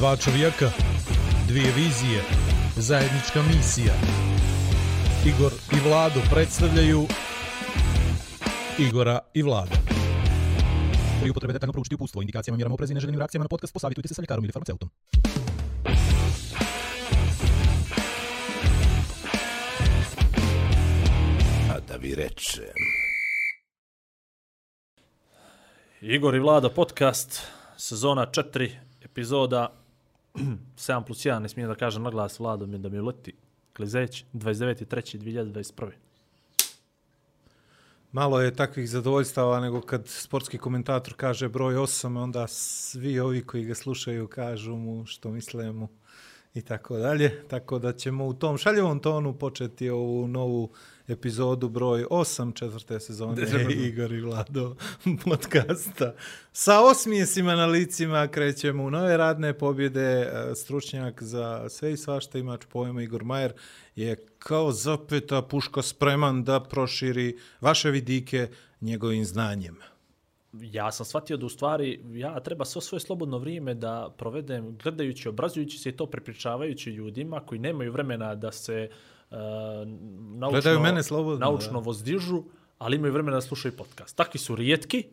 Dva čovjeka, dvije vizije, zajednička misija. Igor i Vlado predstavljaju Igora i Vlada. Pri upotrebe detaljno proučiti upustvo, indikacijama, mjerama oprezi i neželjenim reakcijama na podcast, posavitujte se sa ljekarom ili farmaceutom. A da vi rečem. Igor i Vlada podcast, sezona 4, epizoda 7 plus 1, ne smijem da kažem na glas Vlado mi da mi uleti. Klizeć, 29.3.2021. Malo je takvih zadovoljstava nego kad sportski komentator kaže broj 8, onda svi ovi koji ga slušaju kažu mu što misle mu i tako dalje. Tako da ćemo u tom šaljivom tonu početi ovu novu epizodu broj 8 četvrte sezone Igor i Vlado podcasta. Sa osmijesima na licima krećemo u nove radne pobjede. E, Stručnjak za sve i svašta imač pojma Igor Majer je kao zapeta puška spreman da proširi vaše vidike njegovim znanjem. Ja sam shvatio da u stvari ja treba svo svoje slobodno vrijeme da provedem gledajući, obrazujući se i to prepričavajući ljudima koji nemaju vremena da se uh, naučno, Gledaju mene slobodno, naučno da. vozdižu, ali imaju vremena da slušaju podcast. Takvi su rijetki,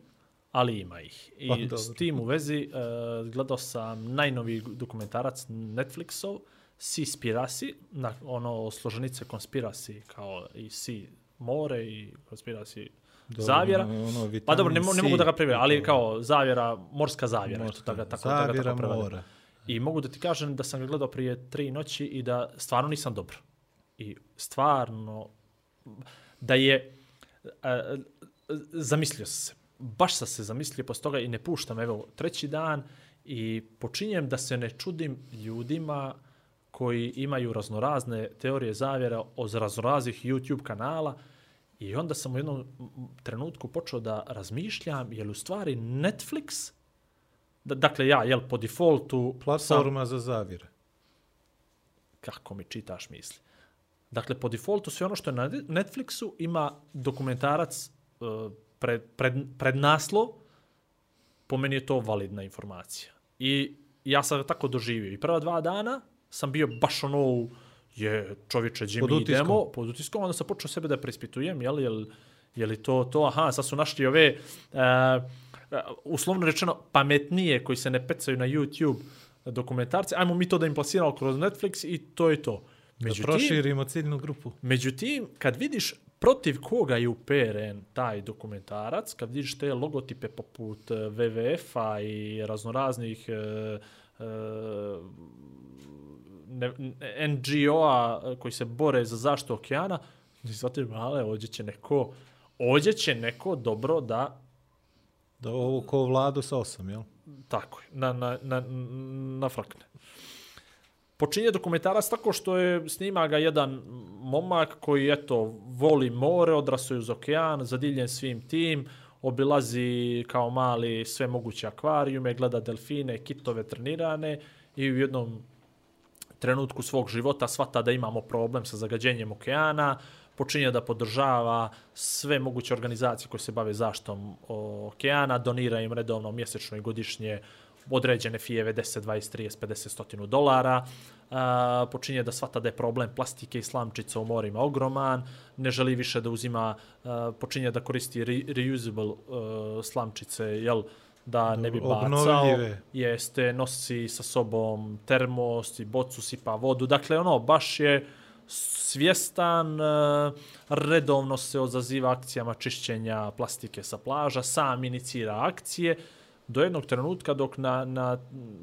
ali ima ih. I Pa, s tim u vezi uh, gledao sam najnoviji dokumentarac Netflixov, Seaspiracy, na ono složenice konspiracy kao i Sea more i konspiracy Dobro, zavjera. ono, vitamin pa dobro, ne, ne mogu da ga prevedim, ali kao zavjera, morska zavjera. Morska, tako, tako, da ga Zavjera tako prevedem. mora. I mogu da ti kažem da sam ga gledao prije tri noći i da stvarno nisam dobro. I stvarno, da je, a, zamislio sam se, baš sam se zamislio posle toga i ne puštam, evo, treći dan i počinjem da se ne čudim ljudima koji imaju raznorazne teorije zavjera od raznoraznih YouTube kanala i onda sam u jednom trenutku počeo da razmišljam je li u stvari Netflix Da, dakle, ja, jel, po defaultu... Platforma za zavire. Sam, kako mi čitaš misli? Dakle, po defaultu sve ono što je na Netflixu ima dokumentarac uh, pred, pred, pred naslov, po meni je to validna informacija. I ja sam tako doživio. I prva dva dana sam bio baš ono u, je čovječe, gdje Pod mi utiskom. idemo, pod utiskom, onda sam počeo sebe da preispitujem, jel, jel, je li to to, aha, sad su našli ove, uh, uslovno rečeno, pametnije koji se ne pecaju na YouTube dokumentarce, ajmo mi to da im plasiramo kroz Netflix i to je to. Da Međutim, proširimo ciljnu grupu. Međutim, kad vidiš protiv koga je uperen taj dokumentarac, kad vidiš te logotipe poput eh, WWF-a i raznoraznih eh, ne- NGO-a koji se bore za zaštitu okeana, ti shvatim, ale, ovdje će neko, ovdje će neko dobro da Da ovo ko vlado sa osam, jel? Tako je, na, na, na, na frakne. Počinje dokumentarac tako što je snima ga jedan momak koji eto voli more, odrasao je uz okean, zadiljen svim tim, obilazi kao mali sve moguće akvarijume, gleda delfine, kitove trenirane i u jednom trenutku svog života svata da imamo problem sa zagađenjem okeana, počinje da podržava sve moguće organizacije koje se bave zaštom okeana, donira im redovno mjesečno i godišnje određene fijeve 10, 20, 30, 50, 100 dolara. A, počinje da svata da je problem plastike i slamčica u morima ogroman, ne želi više da uzima, a, počinje da koristi re, reusable a, slamčice, jel, da ne bi bacao. Jeste, nosi sa sobom termos i bocu, sipa vodu. Dakle, ono, baš je svjestan, redovno se ozaziva akcijama čišćenja plastike sa plaža, sam inicira akcije, do jednog trenutka dok na, na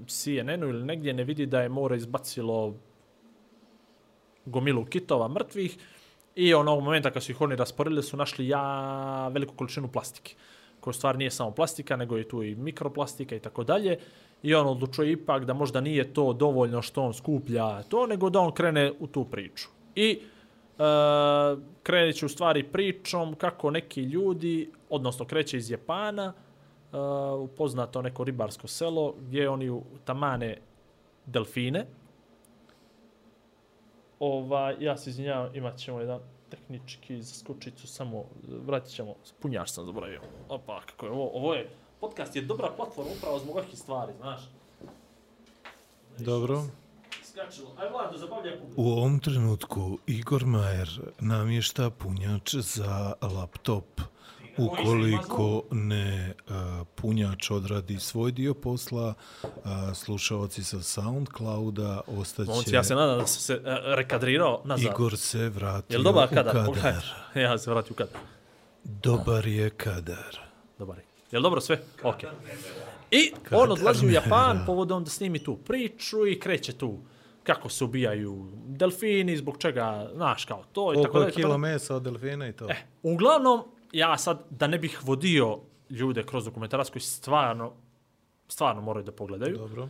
CNN-u ili negdje ne vidi da je more izbacilo gomilu kitova mrtvih i onog momenta kad su ih oni rasporedili su našli ja veliku količinu plastike koja stvar nije samo plastika, nego je tu i mikroplastika i tako dalje. I on odlučuje ipak da možda nije to dovoljno što on skuplja to, nego da on krene u tu priču. I e, krenut će u stvari pričom kako neki ljudi, odnosno kreće iz Japana, e, upoznato neko ribarsko selo, gdje oni u tamane delfine. Ova, ja se izvinjavam, imat ćemo jedan tehnički za skučicu, samo vratit ćemo, punjač sam zaboravio. Opa, kako je ovo, ovo je, podcast je dobra platforma upravo zbog ovakvih stvari, znaš. Dobro. Skačilo. Aj, Vlado, zabavljaj publiku. U ovom trenutku Igor Majer namješta punjač za laptop. Ukoliko ne a, punjač odradi svoj dio posla, a, slušalci sa Soundclouda ostaće... Momci, ja se nadam da sam se e, rekadrirao nazad. Igor se vratio Jel dobar u kadar? kadar. Pogledaj. Ja se vratio u kadar. Dobar je kadar. Dobar je. Jel dobro sve? Ok. I on odlazi u. Japan povodom da snimi tu priču i kreće tu kako se ubijaju delfini, zbog čega, znaš, kao to i tako Koliko je tako kilo mesa od delfina i to? E, uglavnom, ja sad, da ne bih vodio ljude kroz dokumentarac koji stvarno, stvarno moraju da pogledaju, Dobro.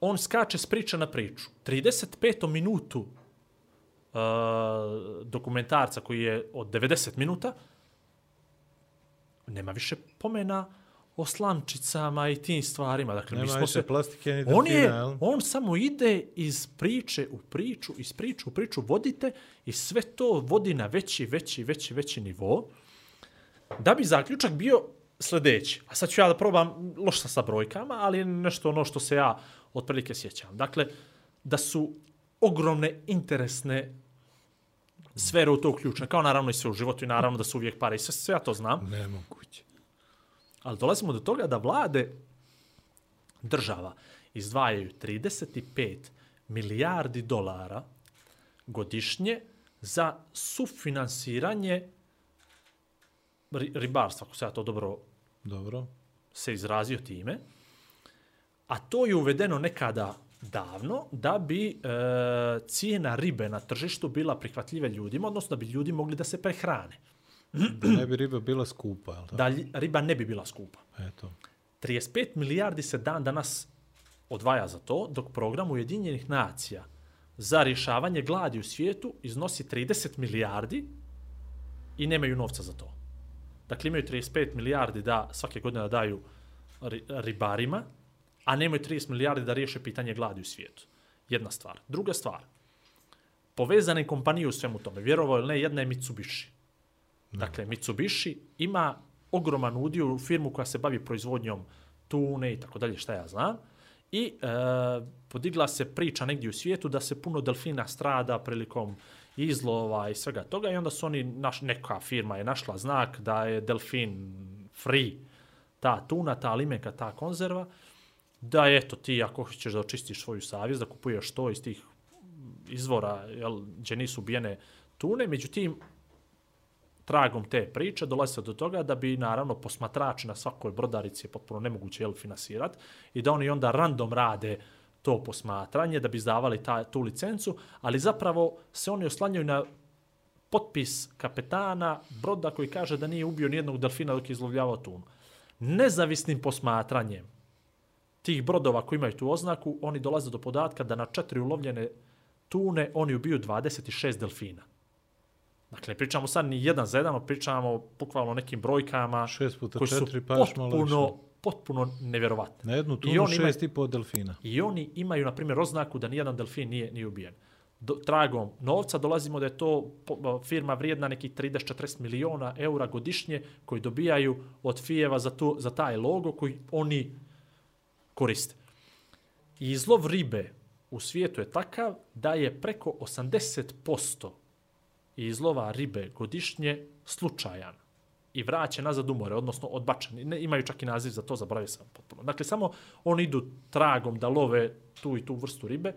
on skače s priča na priču. 35. minutu uh, dokumentarca koji je od 90 minuta, nema više pomena o slamčicama i tim stvarima. Dakle, mi Nema smo više se... plastike ni On, je, on samo ide iz priče u priču, iz priče u priču vodite i sve to vodi na veći, veći, veći, veći nivo. Da bi zaključak bio sljedeći. A sad ću ja da probam, loš sam sa brojkama, ali nešto ono što se ja otprilike sjećam. Dakle, da su ogromne interesne sfere u to uključene, kao naravno i sve u životu i naravno da su uvijek pare i sve, sve ja to znam. Nemoguće. Ali dolazimo do toga da vlade država izdvajaju 35 milijardi dolara godišnje za sufinansiranje ribarstva, ako se ja to dobro Dobro. se izrazio time, a to je uvedeno nekada davno da bi e, cijena ribe na tržištu bila prihvatljiva ljudima, odnosno da bi ljudi mogli da se prehrane. Da ne bi riba bila skupa, jel tako? Da riba ne bi bila skupa. Eto. 35 milijardi se dan danas odvaja za to, dok program Ujedinjenih nacija za rješavanje gladi u svijetu iznosi 30 milijardi i nemaju novca za to. Dakle, imaju 35 milijardi da svake godine da daju ri- ribarima, a nemaju 30 milijardi da riješe pitanje gladi u svijetu. Jedna stvar. Druga stvar. Povezane kompanije u svemu tome, vjerovao ili ne, jedna je Mitsubishi. Dakle, Mitsubishi ima ogroman udio u firmu koja se bavi proizvodnjom tune i tako dalje, šta ja znam. I e, podigla se priča negdje u svijetu da se puno delfina strada prilikom izlova i svega toga i onda su oni, naš, neka firma je našla znak da je delfin free, ta tuna, ta limenka, ta konzerva, da eto ti ako hoćeš da očistiš svoju savjest, da kupuješ to iz tih izvora jel, gdje nisu ubijene tune, međutim, tragom te priče dolazi se do toga da bi naravno posmatrači na svakoj brodarici je potpuno nemoguće jel, finansirati i da oni onda random rade to posmatranje da bi izdavali ta, tu licencu, ali zapravo se oni oslanjaju na potpis kapetana broda koji kaže da nije ubio nijednog delfina dok je izlovljavao tunu. Nezavisnim posmatranjem tih brodova koji imaju tu oznaku, oni dolaze do podatka da na četiri ulovljene tune oni ubiju 26 delfina. Dakle, pričamo sad ni jedan za jedan, pričamo bukvalno o nekim brojkama puta koji su četiri, pa malo potpuno, više. Potpuno nevjerovatne. Na jednu I tunu on ima- šest i po delfina. I oni imaju, na primjer, oznaku da nijedan delfin nije, nije ubijen. Do, tragom novca dolazimo da je to firma vrijedna nekih 30-40 miliona eura godišnje koji dobijaju od Fijeva za, tu, za taj logo koji oni koriste. I izlov ribe u svijetu je takav da je preko 80% izlova ribe godišnje slučajan i vraća nazad u more, odnosno odbačen. Ne, imaju čak i naziv za to, zaboravio sam potpuno. Dakle, samo oni idu tragom da love tu i tu vrstu ribe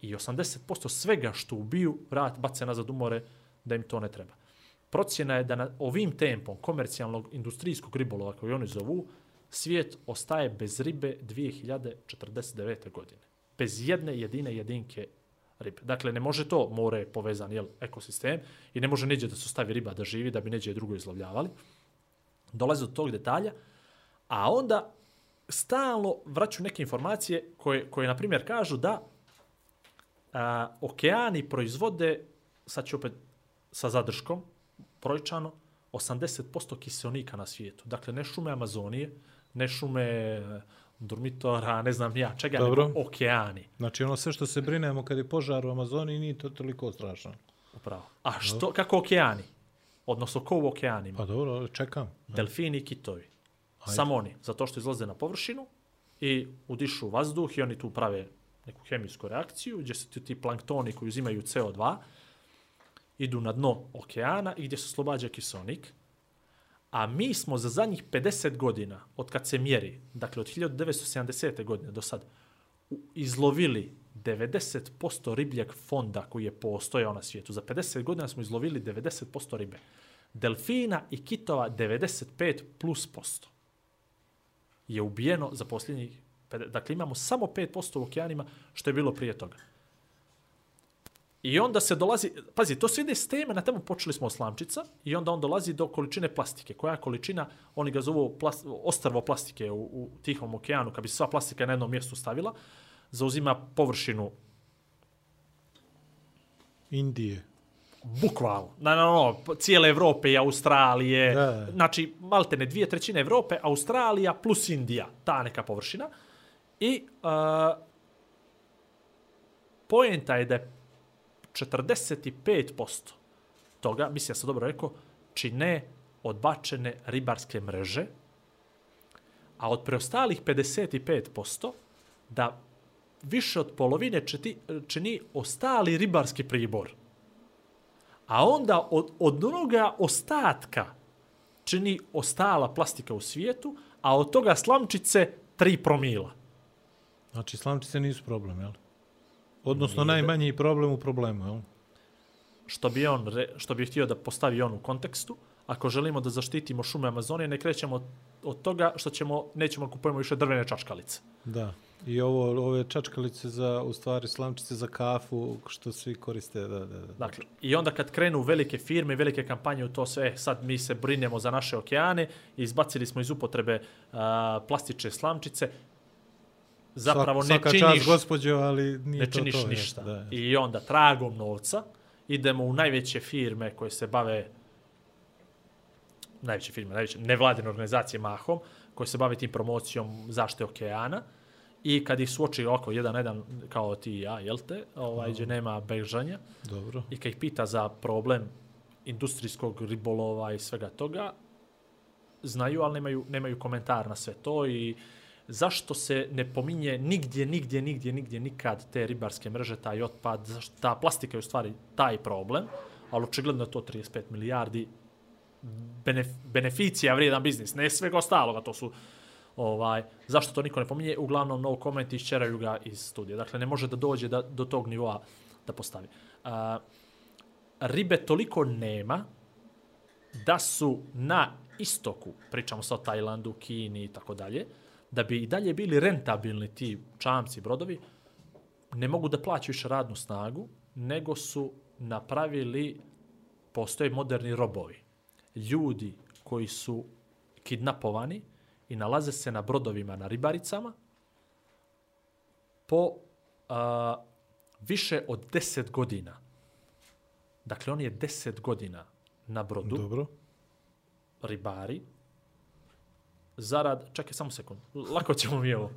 i 80% svega što ubiju vrat, bace nazad u more da im to ne treba. Procjena je da na ovim tempom komercijalnog industrijskog ribolova koji oni zovu, svijet ostaje bez ribe 2049. godine. Bez jedne jedine jedinke ribe. Dakle, ne može to, more je povezan jel, ekosistem i ne može neđe da se stavi riba da živi, da bi neđe drugo izlovljavali. Dolaze do tog detalja, a onda stalno vraću neke informacije koje, koje na primjer, kažu da a, okeani proizvode, sad ću opet sa zadrškom, brojčano, 80% kiselnika na svijetu. Dakle, ne šume Amazonije, ne šume Durmitora, ne znam ja čega, Dobro. nego okeani. Znači ono sve što se brinemo kad je požar u Amazoniji nije to toliko strašno. Upravo. A što, kako okeani? Odnosno, ko u okeanima? Pa dobro, čekam. Delfini i kitovi. Samo oni. Zato što izlaze na površinu i udišu vazduh i oni tu prave neku hemijsku reakciju, gdje su ti, ti planktoni koji uzimaju CO2, idu na dno okeana i gdje se slobađa kiselnik. A mi smo za zadnjih 50 godina, od kad se mjeri, dakle od 1970. godine do sad, izlovili 90% ribljeg fonda koji je postojao na svijetu. Za 50 godina smo izlovili 90% ribe. Delfina i kitova 95 plus posto je ubijeno za posljednjih... Dakle, imamo samo 5% u okeanima što je bilo prije toga. I onda se dolazi, pazi, to sve ide s teme, na temu počeli smo od slamčica i onda on dolazi do količine plastike. Koja je količina, oni ga zovu plas, ostrvo plastike u, u Tihom okeanu, kad bi se sva plastika na jednom mjestu stavila, zauzima površinu Indije. bukvalno, na, na, no, cijele Evrope i Australije, Da. znači maltene dvije trećine Evrope, Australija plus Indija, ta neka površina. I uh, poenta je da je 45% toga, mislim ja sam dobro rekao, čine odbačene ribarske mreže, a od preostalih 55% da više od polovine četi, čini ostali ribarski pribor. A onda od, od onoga ostatka čini ostala plastika u svijetu, a od toga slamčice 3 promila. Znači, slamčice nisu problem, jel? Odnosno, najmanji problem u problemu, jel? Što bi, on, re- što bi htio da postavi on u kontekstu, ako želimo da zaštitimo šume Amazonije, ne krećemo od, od toga što ćemo, nećemo da kupujemo više drvene čačkalice. Da. I ovo, ove čačkalice za, u stvari, slamčice za kafu, što svi koriste, da, da, da. Dakle, i onda kad krenu velike firme, velike kampanje u to sve, sad mi se brinemo za naše okeane, izbacili smo iz upotrebe a, plastične slamčice, zapravo Svak- ne svaka činiš, čast, gospođo, ali nije ne to činiš to. ništa. Da. I onda tragom novca idemo u najveće firme koje se bave najveće firme, najveće nevladine organizacije mahom, koje se bave tim promocijom zaštite okeana i kad ih suoči oko jedan na jedan kao ti i ja, jel te, ovaj, gdje nema bežanja, Dobro. i kad ih pita za problem industrijskog ribolova i svega toga, znaju, ali nemaju, nemaju komentar na sve to i zašto se ne pominje nigdje, nigdje, nigdje, nigdje, nikad te ribarske mreže, taj otpad, zašto ta plastika je u stvari taj problem, ali očigledno je to 35 milijardi benef, beneficija vrijedan biznis, ne svega ostaloga, to su ovaj, zašto to niko ne pominje, uglavnom no comment išćeraju ga iz studija. Dakle, ne može da dođe da, do tog nivoa da postavi. Uh, ribe toliko nema da su na istoku, pričamo sa Tajlandu, Kini i tako dalje, da bi i dalje bili rentabilni ti čamci, brodovi, ne mogu da plaćaju više radnu snagu, nego su napravili, postoje moderni robovi. Ljudi koji su kidnapovani i nalaze se na brodovima, na ribaricama, po a, više od 10 godina. Dakle, on je 10 godina na brodu, Dobro. ribari, zarad, čekaj samo sekund, lako ćemo mi ovo.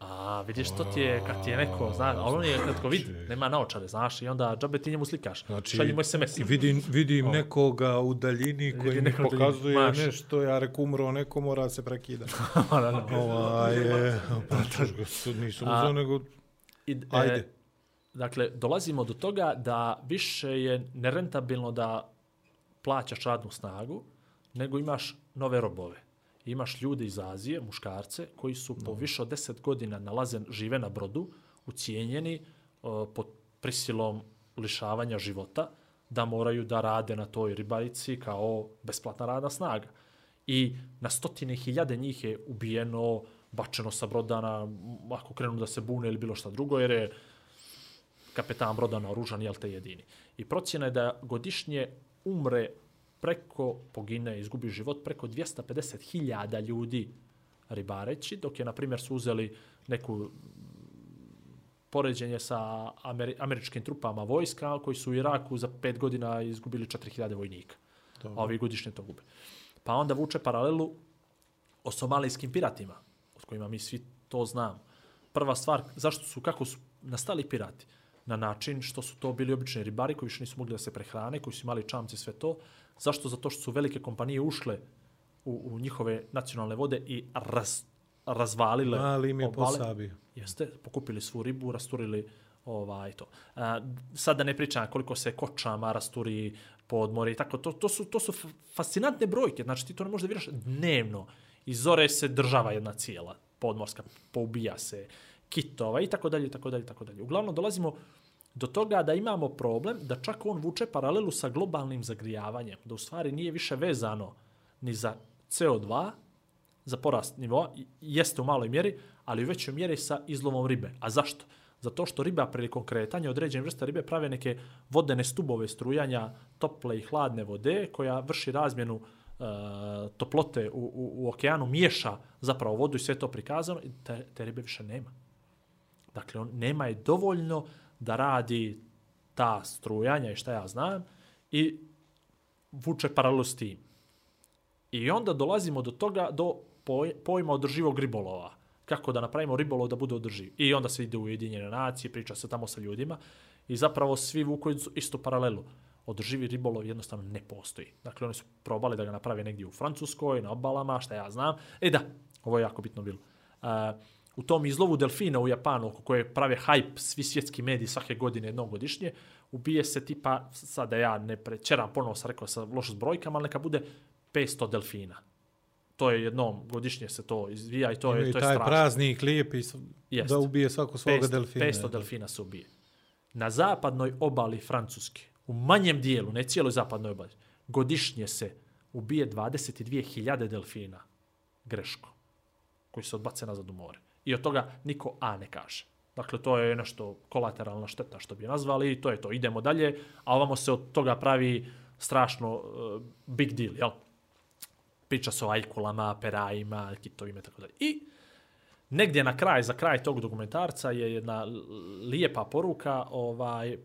A, vidiš, to ti je, kad ti je neko, znaš, ali on je kratko vid, nema naočare, znaš, i onda džabe ti njemu slikaš. Znači, Šalji moj SMS. vidim, vidim nekoga u daljini koji Vidi mi pokazuje Maš. nešto, ja rek umro, neko mora se prekida. Da, da, da. Ovaj, e, pa, to nisam uzeo, nego... I, e, Ajde. dakle, dolazimo do toga da više je nerentabilno da plaćaš radnu snagu, nego imaš nove robove. Imaš ljude iz Azije, muškarce, koji su po više od 10 godina nalaze, žive na brodu, ucijenjeni uh, pod prisilom lišavanja života, da moraju da rade na toj ribarici kao besplatna radna snaga. I na stotine hiljade njih je ubijeno, bačeno sa brodana, m, ako krenu da se bune ili bilo šta drugo, jer je kapetan broda naoružan, jel te jedini. I procjena je da godišnje umre preko, pogine, izgubi život preko 250.000 ljudi ribareći, dok je, na primjer, su uzeli neku poređenje sa Ameri američkim trupama vojska, koji su u Iraku za pet godina izgubili 4000 vojnika. Dobro. A ovi godišnje to gube. Pa onda vuče paralelu o somalijskim piratima, od kojima mi svi to znamo. Prva stvar, zašto su, kako su nastali pirati? Na način što su to bili obični ribari koji više nisu mogli da se prehrane, koji su imali čamci sve to. Zašto? Zato što su velike kompanije ušle u, u njihove nacionalne vode i raz, razvalile. Mali im je obale. posabio. Jeste, pokupili svu ribu, rasturili ovaj to. A, sad da ne pričam koliko se kočama rasturi podmori i tako, to, to, su, to su fascinantne brojke, znači ti to ne možeš da viraš dnevno. Iz zore se država jedna cijela podmorska, poubija se kitova i tako dalje, i tako dalje, i tako dalje. Uglavnom dolazimo do toga da imamo problem da čak on vuče paralelu sa globalnim zagrijavanjem, da u stvari nije više vezano ni za CO2, za porast nivoa, jeste u maloj mjeri, ali u većoj mjeri sa izlovom ribe. A zašto? Zato što riba prilikom kretanja određene vrste ribe prave neke vodene stubove strujanja tople i hladne vode koja vrši razmjenu e, toplote u, u, u okeanu, miješa zapravo vodu i sve to prikazano i te, te ribe više nema. Dakle, on nema je dovoljno da radi ta strujanja i šta ja znam i vuče paralelu s tim. I onda dolazimo do toga, do pojma održivog ribolova. Kako da napravimo ribolov da bude održiv. I onda se ide u Ujedinjene nacije, priča se tamo sa ljudima i zapravo svi vuku istu paralelu. Održivi ribolov jednostavno ne postoji. Dakle, oni su probali da ga naprave negdje u Francuskoj, na obalama, šta ja znam. E da, ovo je jako bitno bilo. Uh, u tom izlovu delfina u Japanu, oko koje prave hype svi svjetski mediji svake godine jednom godišnje, ubije se tipa, sad da ja ne prećeram, ponovo sam rekao sa lošo s brojkama, ali neka bude 500 delfina. To je jednom godišnje se to izvija i to je, Imaju to je taj strašno. praznik lijepi s- Jest. da ubije svako svoga 500, delfina. 500 delfina se ubije. Na zapadnoj obali Francuske, u manjem dijelu, ne cijeloj zapadnoj obali, godišnje se ubije 22.000 delfina. Greško. Koji se odbace nazad u more. I od toga niko A ne kaže. Dakle, to je nešto kolateralna šteta, što bi nazvali, i to je to. Idemo dalje, a ovamo se od toga pravi strašno uh, big deal, jel? Priča se o ajkulama, perajima, kitovima, i tako dalje. I negdje na kraj, za kraj tog dokumentarca je jedna lijepa poruka, ovaj, e,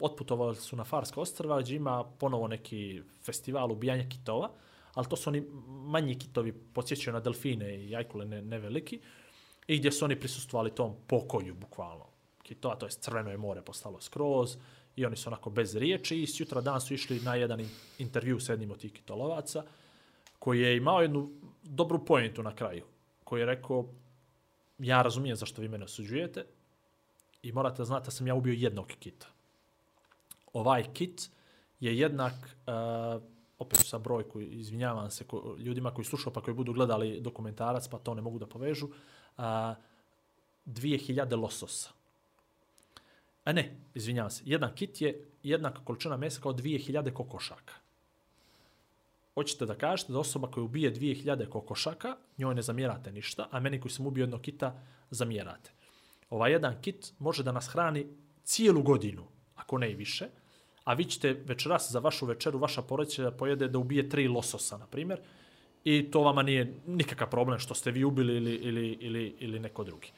otputovali su na Farska ostrva, gdje ima ponovo neki festival ubijanja kitova, ali to su oni manji kitovi, podsjećaju na delfine i ajkule ne, ne veliki, i gdje su oni prisustvovali tom pokoju, bukvalno. Kitova, to je crveno je more postalo skroz, i oni su onako bez riječi i sutra dan su išli na jedan intervju s jednim od tih kitolovaca, koji je imao jednu dobru pojentu na kraju, koji je rekao, ja razumijem zašto vi mene osuđujete i morate da znate da sam ja ubio jednog kita. Ovaj kit je jednak, uh, opet sa brojku, izvinjavam se ko, ljudima koji slušaju pa koji budu gledali dokumentarac pa to ne mogu da povežu, a, 2000 lososa. A ne, izvinjavam se, jedan kit je jednaka količina mesa kao 2000 kokošaka. Hoćete da kažete da osoba koja ubije 2000 kokošaka, njoj ne zamjerate ništa, a meni koji sam ubio jednog kita, zamjerate. Ovaj jedan kit može da nas hrani cijelu godinu, ako ne i više, a vi ćete večeras za vašu večeru, vaša porodica da pojede da ubije tri lososa, na primjer, i to vama nije nikakav problem što ste vi ubili ili, ili, ili, ili neko drugi.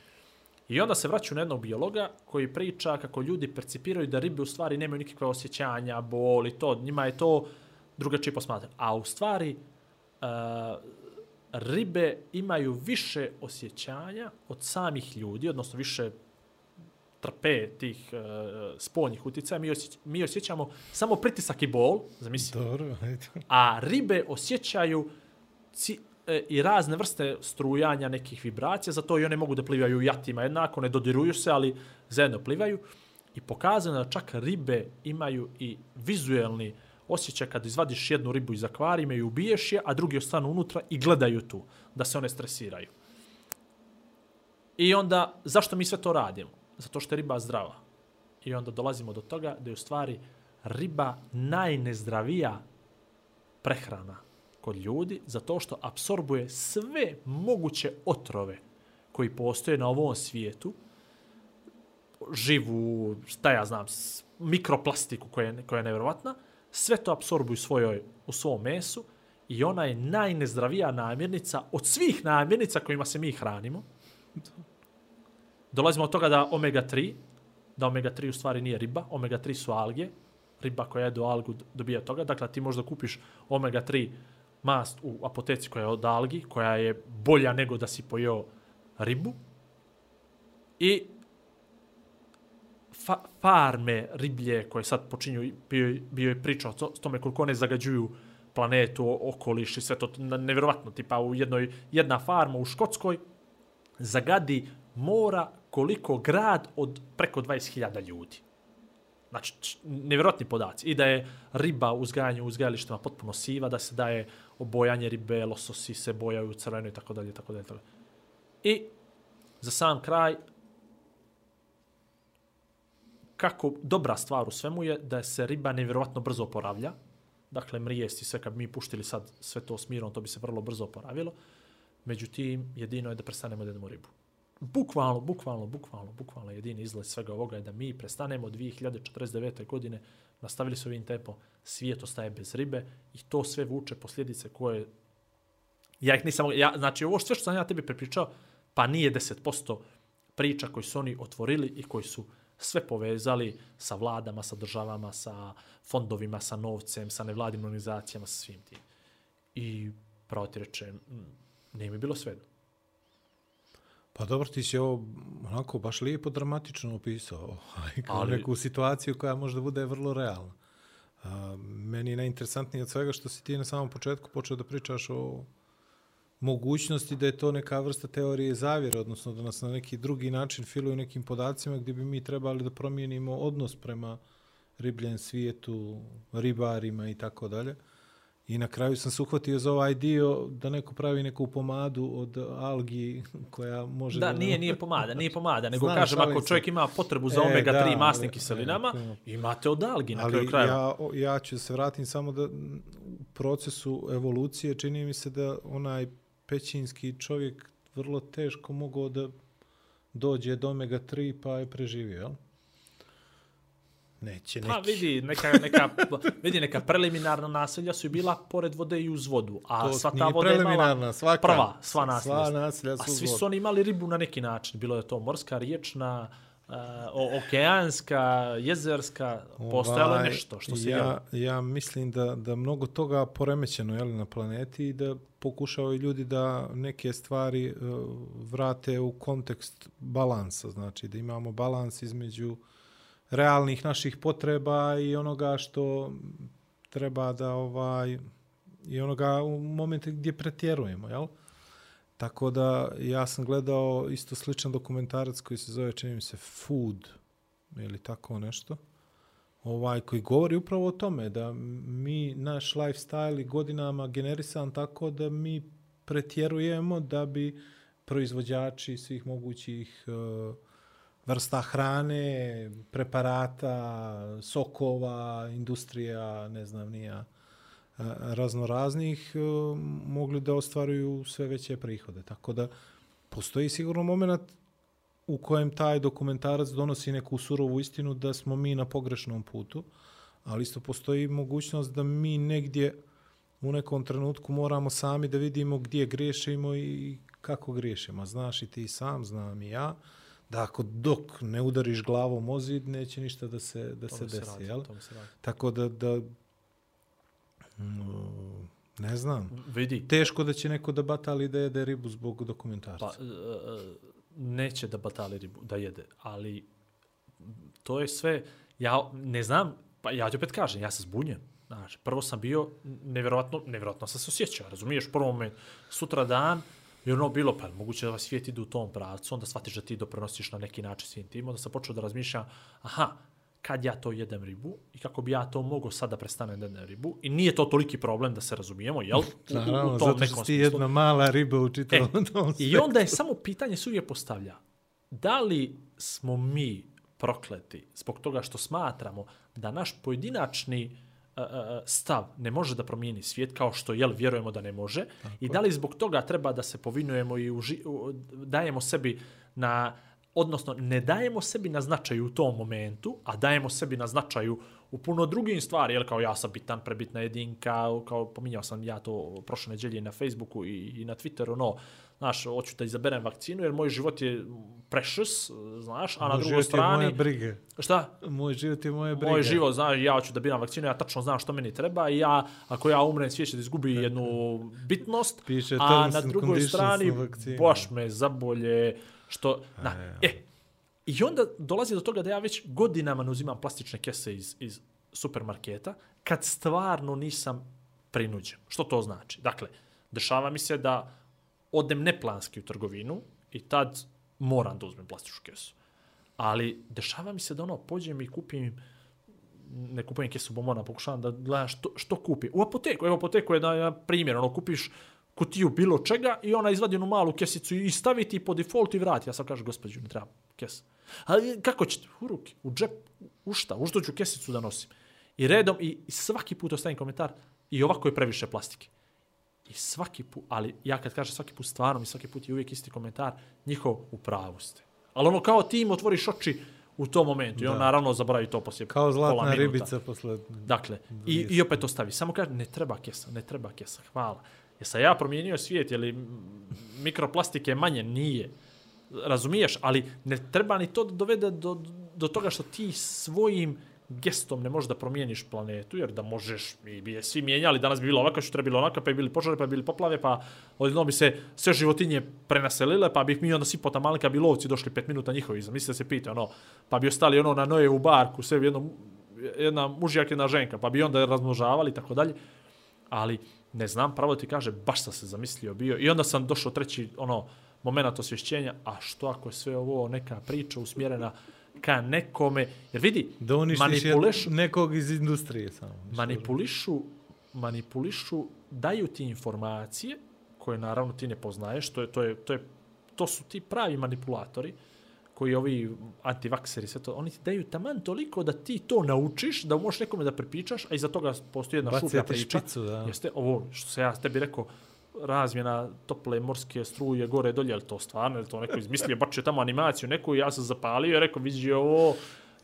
I onda se vraćaju na jednog biologa koji priča kako ljudi percipiraju da ribe u stvari nemaju nikakve osjećanja, boli, to, njima je to drugačije posmatrano. A u stvari uh, ribe imaju više osjećanja od samih ljudi, odnosno više trpe tih uh, spoljnih utjecaja. Mi, osjeć, mi osjećamo samo pritisak i bol, zamisli, Dobro, eto. a ribe osjećaju ci, e, i razne vrste strujanja nekih vibracija, zato i one mogu da plivaju u jatima jednako, ne dodiruju se, ali zajedno plivaju. I pokazano da čak ribe imaju i vizuelni osjećaj kad izvadiš jednu ribu iz akvarijima i ubiješ je, a drugi ostanu unutra i gledaju tu, da se one stresiraju. I onda, zašto mi sve to radimo? Zato što je riba zdrava. I onda dolazimo do toga da je u stvari riba najnezdravija prehrana kod ljudi zato što apsorbuje sve moguće otrove koji postoje na ovom svijetu, živu, šta ja znam, mikroplastiku koja je, koja je nevjerovatna, sve to apsorbuju svojoj, u svom mesu i ona je najnezdravija namirnica od svih namirnica kojima se mi hranimo. Dolazimo od toga da omega-3, da omega-3 u stvari nije riba, omega-3 su alge, riba koja jedu algu dobija od toga, dakle ti možda kupiš omega-3 mast u apoteci koja je od algi, koja je bolja nego da si pojeo ribu. I fa farme riblje koje sad počinju, bio, bio je priča o tome koliko one zagađuju planetu, okoliš i sve to nevjerovatno. Tipa u jednoj, jedna farma u Škotskoj zagadi mora koliko grad od preko 20.000 ljudi. Znači, nevjerojatni podaci. I da je riba u u uzgajalištima potpuno siva, da se daje obojanje ribe, lososi se bojaju crveno i tako dalje, tako dalje. tako dalje. I za sam kraj, kako dobra stvar u svemu je da se riba nevjerojatno brzo oporavlja. Dakle, mrijesti sve, kad bi mi puštili sad sve to s mirom, to bi se vrlo brzo oporavilo. Međutim, jedino je da prestanemo da jedemo ribu. Bukvalno, bukvalno, bukvalno, bukvalno jedini izlaz svega ovoga je da mi prestanemo 2049. godine nastavili su ovim tempom, svijet ostaje bez ribe i to sve vuče posljedice koje ja ih nisam, ja, znači ovo sve što sam ja tebi prepričao, pa nije 10% priča koji su oni otvorili i koji su sve povezali sa vladama, sa državama, sa fondovima, sa novcem, sa nevladinim organizacijama, sa svim tim. I pravo ti rečem, nije mi bilo svejedno. Pa dobro, ti si ovo onako baš lijepo dramatično opisao, ovaj, kao Ali- neku situaciju koja možda bude vrlo realna. A, meni je najinteresantnije od svega što si ti na samom početku počeo da pričaš o mogućnosti da je to neka vrsta teorije zavjere, odnosno da nas na neki drugi način filuju nekim podacima gdje bi mi trebali da promijenimo odnos prema ribljen svijetu, ribarima i tako dalje. I na kraju sam se uhvatio za ovaj dio da neko pravi neku pomadu od algi koja može Da, nije, nije pomada, nije pomada, nego Znam, kažem, ako čovjek ima potrebu za E, omega-3 da, masnim ali- kiselinama, e, imate od algi na kraju Ali krajeva. ja, ja ću se vratim samo da u procesu evolucije čini mi se da onaj pećinski čovjek vrlo teško mogao da dođe do omega-3 pa je preživio, jel? Neće neki. Pa vidi, neka, neka, vidi, neka preliminarna naselja su i bila pored vode i uz vodu, a To sva ta voda je imala svaka. prva, sva naselja. Sva naselja A su uz svi su oni imali ribu na neki način. Bilo je to morska, riječna, uh, okeanska, jezerska, postojalo je Ovaj, nešto što se ja, ja mislim da, da mnogo toga poremećeno je na planeti i da pokušavaju ljudi da neke stvari uh, vrate u kontekst balansa, znači da imamo balans između realnih naših potreba i onoga što treba da ovaj i onoga u momente gdje pretjerujemo, jel? Tako da ja sam gledao isto sličan dokumentarac koji se zove, čini mi se, Food, ili tako nešto ovaj koji govori upravo o tome da mi naš lifestyle i godinama generisan tako da mi pretjerujemo da bi proizvođači svih mogućih uh, vrsta hrane, preparata, sokova, industrija, ne znam nija, e, raznoraznih, e, mogli da ostvaruju sve veće prihode. Tako da postoji sigurno moment u kojem taj dokumentarac donosi neku surovu istinu da smo mi na pogrešnom putu, ali isto postoji mogućnost da mi negdje u nekom trenutku moramo sami da vidimo gdje grešimo i kako grešimo. Znaš i ti sam, znam i ja, da ako dok ne udariš glavom o zid, neće ništa da se, da se Tome se desi. radi, jel? se radi. Tako da, da mm, ne znam. Vidi, Teško da će neko da batali da jede ribu zbog dokumentarca. Pa, e, neće da batali ribu, da jede, ali to je sve, ja ne znam, pa ja ti opet kažem, ja se zbunjem. Znači, prvo sam bio, nevjerojatno, nevjerojatno sam se osjećao, razumiješ, prvo moment, sutra dan, i ono bilo, pa moguće da vas svijet ide u tom pravcu, onda shvatiš da ti doprinosiš na neki način svim tim, onda sam počeo da razmišljam, aha, kad ja to jedem ribu i kako bi ja to mogao sad da prestanem da jedem ribu. I nije to toliki problem da se razumijemo, jel? U, Naravno, u tom zato što ti jedna mala riba u čitavom e, tom I onda je samo pitanje se uvijek postavlja. Da li smo mi prokleti zbog toga što smatramo da naš pojedinačni uh, stav ne može da promijeni svijet kao što jel vjerujemo da ne može Tako. i da li zbog toga treba da se povinujemo i uži, dajemo sebi na odnosno ne dajemo sebi na značaju u tom momentu, a dajemo sebi na značaju u puno drugim stvari, jel kao ja sam bitan, prebitna jedinka, kao pominjao sam ja to prošle neđelje na Facebooku i, i na Twitteru, no, znaš, hoću da izaberem vakcinu jer moj život je precious, znaš, a na Moj drugoj život je strani... moje brige. Šta? Moj život je moje brige. Moj život, znaš, ja hoću da biram vakcinu, ja tačno znam što meni treba i ja, ako ja umrem, svijet će da izgubi jednu bitnost, Piše a na drugoj strani, na baš me zabolje, što, na, e, i onda dolazi do toga da ja već godinama ne uzimam plastične kese iz, iz supermarketa, kad stvarno nisam prinuđen. Što to znači? Dakle, dešava mi se da odem neplanski u trgovinu i tad moram da uzmem plastičnu kesu. Ali dešava mi se da ono, pođem i kupim ne kupujem kesu bombona, pokušavam da gledam što, što kupi. U apoteku, evo apoteku je na, na primjer, ono, kupiš kutiju bilo čega i ona izvadi jednu malu kesicu i stavi ti po default i vrati. Ja sam kažem, gospođu, ne treba kes. Ali kako ćete? U ruke, u džep, u šta? U što ću kesicu da nosim? I redom, i svaki put ostavim komentar, i ovako je previše plastike. I svaki put, ali ja kad kažem svaki put stvarno mi svaki put je uvijek isti komentar, njihov u pravu ste. Ali ono kao ti im otvoriš oči u tom momentu i on Da. naravno zaboravi to poslije Kao zlatna ribica posle... Dakle, i, i opet ostavi. Samo kaže, ne treba kesa, ne treba kesa, hvala. Jesam ja promijenio svijet, je li mikroplastike manje? Nije. Razumiješ, ali ne treba ni to da dovede do, do toga što ti svojim gestom ne možeš da promijeniš planetu, jer da možeš, mi bi je svi mijenjali, danas bi bilo ovako, što treba bilo onako, pa bi bili požare, pa bi bili poplave, pa odjedno bi se sve životinje prenaselile, pa bi mi onda svi potamalika bi lovci došli pet minuta njihovi, zamisli da se pita, ono, pa bi ostali ono na Nojevu u barku, sve jedno, jedna mužjak, jedna ženka, pa bi onda razmnožavali i tako dalje. Ali, ne znam, pravo ti kaže, baš sam se zamislio bio. I onda sam došao treći, ono, moment osvješćenja, a što ako je sve ovo neka priča usmjerena ka nekome, jer vidi, Da uništiš manipuliš, jed- nekog iz industrije samo. manipulišu, manipulišu, daju ti informacije koje naravno ti ne poznaješ, to je, to je, to je, to su ti pravi manipulatori, koji ovi antivakseri, sve to, oni ti daju taman toliko da ti to naučiš, da možeš nekome da prepričaš, a iza toga postoji jedna Bacio šuplja priča. špicu, da. Jeste, ovo što se ja tebi rekao, razmjena tople morske struje gore dolje, je li to stvarno, je li to neko izmislio, bačio tamo animaciju neku i ja sam zapalio i rekao, vidi ovo,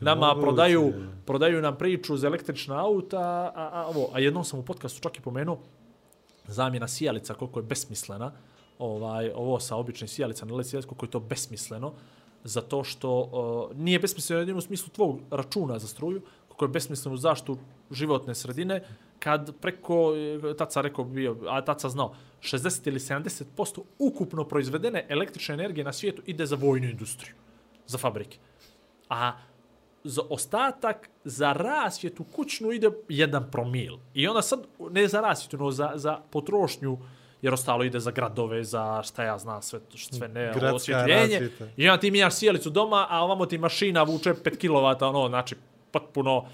nama Moguće. prodaju, prodaju nam priču za električna auta, a, a, ovo, a jednom sam u podcastu čak i pomenuo zamjena sijalica, koliko je besmislena, ovaj, ovo sa običnim sijalica na LED sijalica, koliko je to besmisleno, zato što uh, nije besmisleno jedino u smislu tvog računa za struju, koliko je besmisleno u zaštu životne sredine, kad preko, e, taca rekao bio, a taca znao, 60 ili 70% ukupno proizvedene električne energije na svijetu ide za vojnu industriju, za fabrike. A za ostatak, za rasvjetu kućnu ide jedan promil. I onda sad, ne za rasvjetu, no za, za potrošnju, jer ostalo ide za gradove, za šta ja znam, sve, sve ne, Gradska osvjetljenje. I onda ti mijenjaš sjelicu doma, a ovamo ti mašina vuče 5 kW, ono, znači, potpuno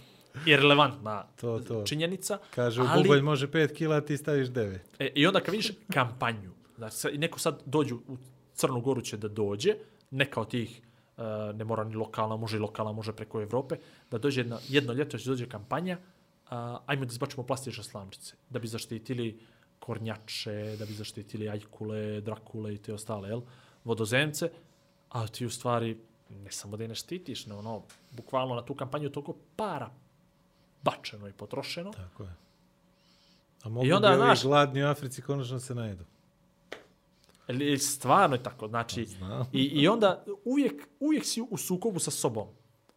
irrelevantna To, to. činjenica. Kaže, u ali- bubanj može 5 kila, ti staviš 9. E, I onda kad vidiš kampanju, znači neko sad dođu u Crnu Goru će da dođe, neka od tih, uh, ne mora ni lokalna, može i lokalna, može preko Evrope, da dođe jedno, jedno ljeto će dođe kampanja, uh, ajmo da izbačimo plastične slamčice, da bi zaštitili kornjače, da bi zaštitili ajkule, drakule i te ostale, jel? vodozemce, a ti u stvari ne samo da je ne štitiš, ne ono, bukvalno na tu kampanju toliko para bačeno i potrošeno, Tako je. A mogu I onda, bi znaš- gladni u Africi konačno se najedu. Stvarno je tako, znači, Znam. i, i onda uvijek, uvijek si u sukobu sa sobom.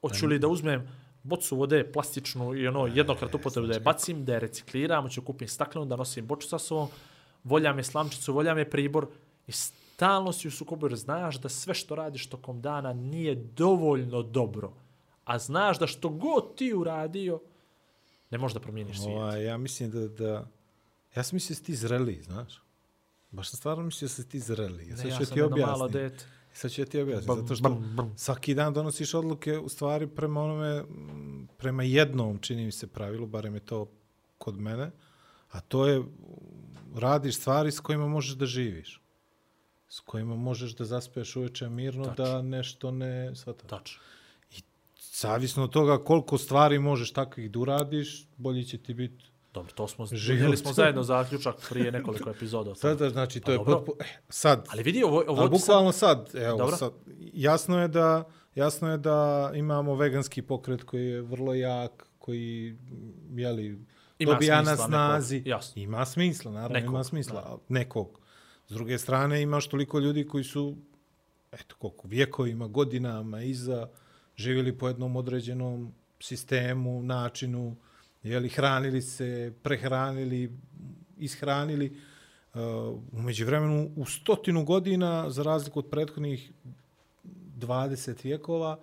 Hoću li da uzmem bocu vode plastičnu i ono jednokrat upotrebu da je bacim, da je recikliram, hoću kupim staklenu, da nosim boču sa sobom, volja me slamčicu, volja me pribor i stalno si u sukobu jer znaš da sve što radiš tokom dana nije dovoljno dobro. A znaš da što god ti uradio, ne možeš da promijeniš svijet. Ovaj, ja mislim da, da... Ja sam mislio da si ti zreli, znaš. Baš sam stvarno mislio da si ti zreli. Ja, Ne, ću ja ti sam jedno malo objasniti. dete. Sad ću ja ti objasniti, zato što bam, bam. svaki dan donosiš odluke u stvari prema onome, prema jednom, čini mi se pravilu, barem je to kod mene, a to je radiš stvari s kojima možeš da živiš. S kojima možeš da zaspeš uveče mirno, Tačno. da nešto ne. Tačno. Zavisno od toga koliko stvari možeš takvih da uradiš, bolji će ti biti Dobro, to smo, Život. vidjeli smo zajedno zaključak prije nekoliko epizoda. Sada, znači, to A je potpuno... Eh, sad, Ali vidi, ovo, ovo sad- bukvalno sad, evo, Dobro. sad, jasno je da jasno je da imamo veganski pokret koji je vrlo jak, koji, jeli, Ima dobija na snazi. nekog, jasno. Ima smisla, naravno, Nekog, ima smisla. da. Nekog. S druge strane, imaš toliko ljudi koji su, eto, koliko, vjekovima, godinama iza, živjeli po jednom određenom sistemu, načinu, jeli, hranili se, prehranili, ishranili. Uh, umeđu vremenu, u stotinu godina, za razliku od prethodnih 20 vjekova,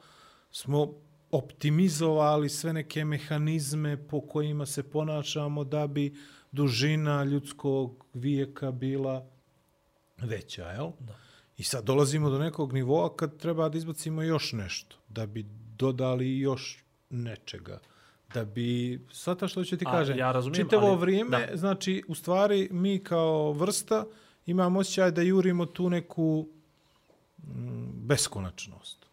smo optimizovali sve neke mehanizme po kojima se ponašamo da bi dužina ljudskog vijeka bila veća, jel? Da. I sad dolazimo do nekog nivoa kad treba da izbacimo još nešto, da bi dodali još nečega da bi, svata što ću ti A, kažem, ja razumijem, čitavo ali- vrijeme, da. znači, u stvari, mi kao vrsta imamo osjećaj da jurimo tu neku mm, beskonačnost.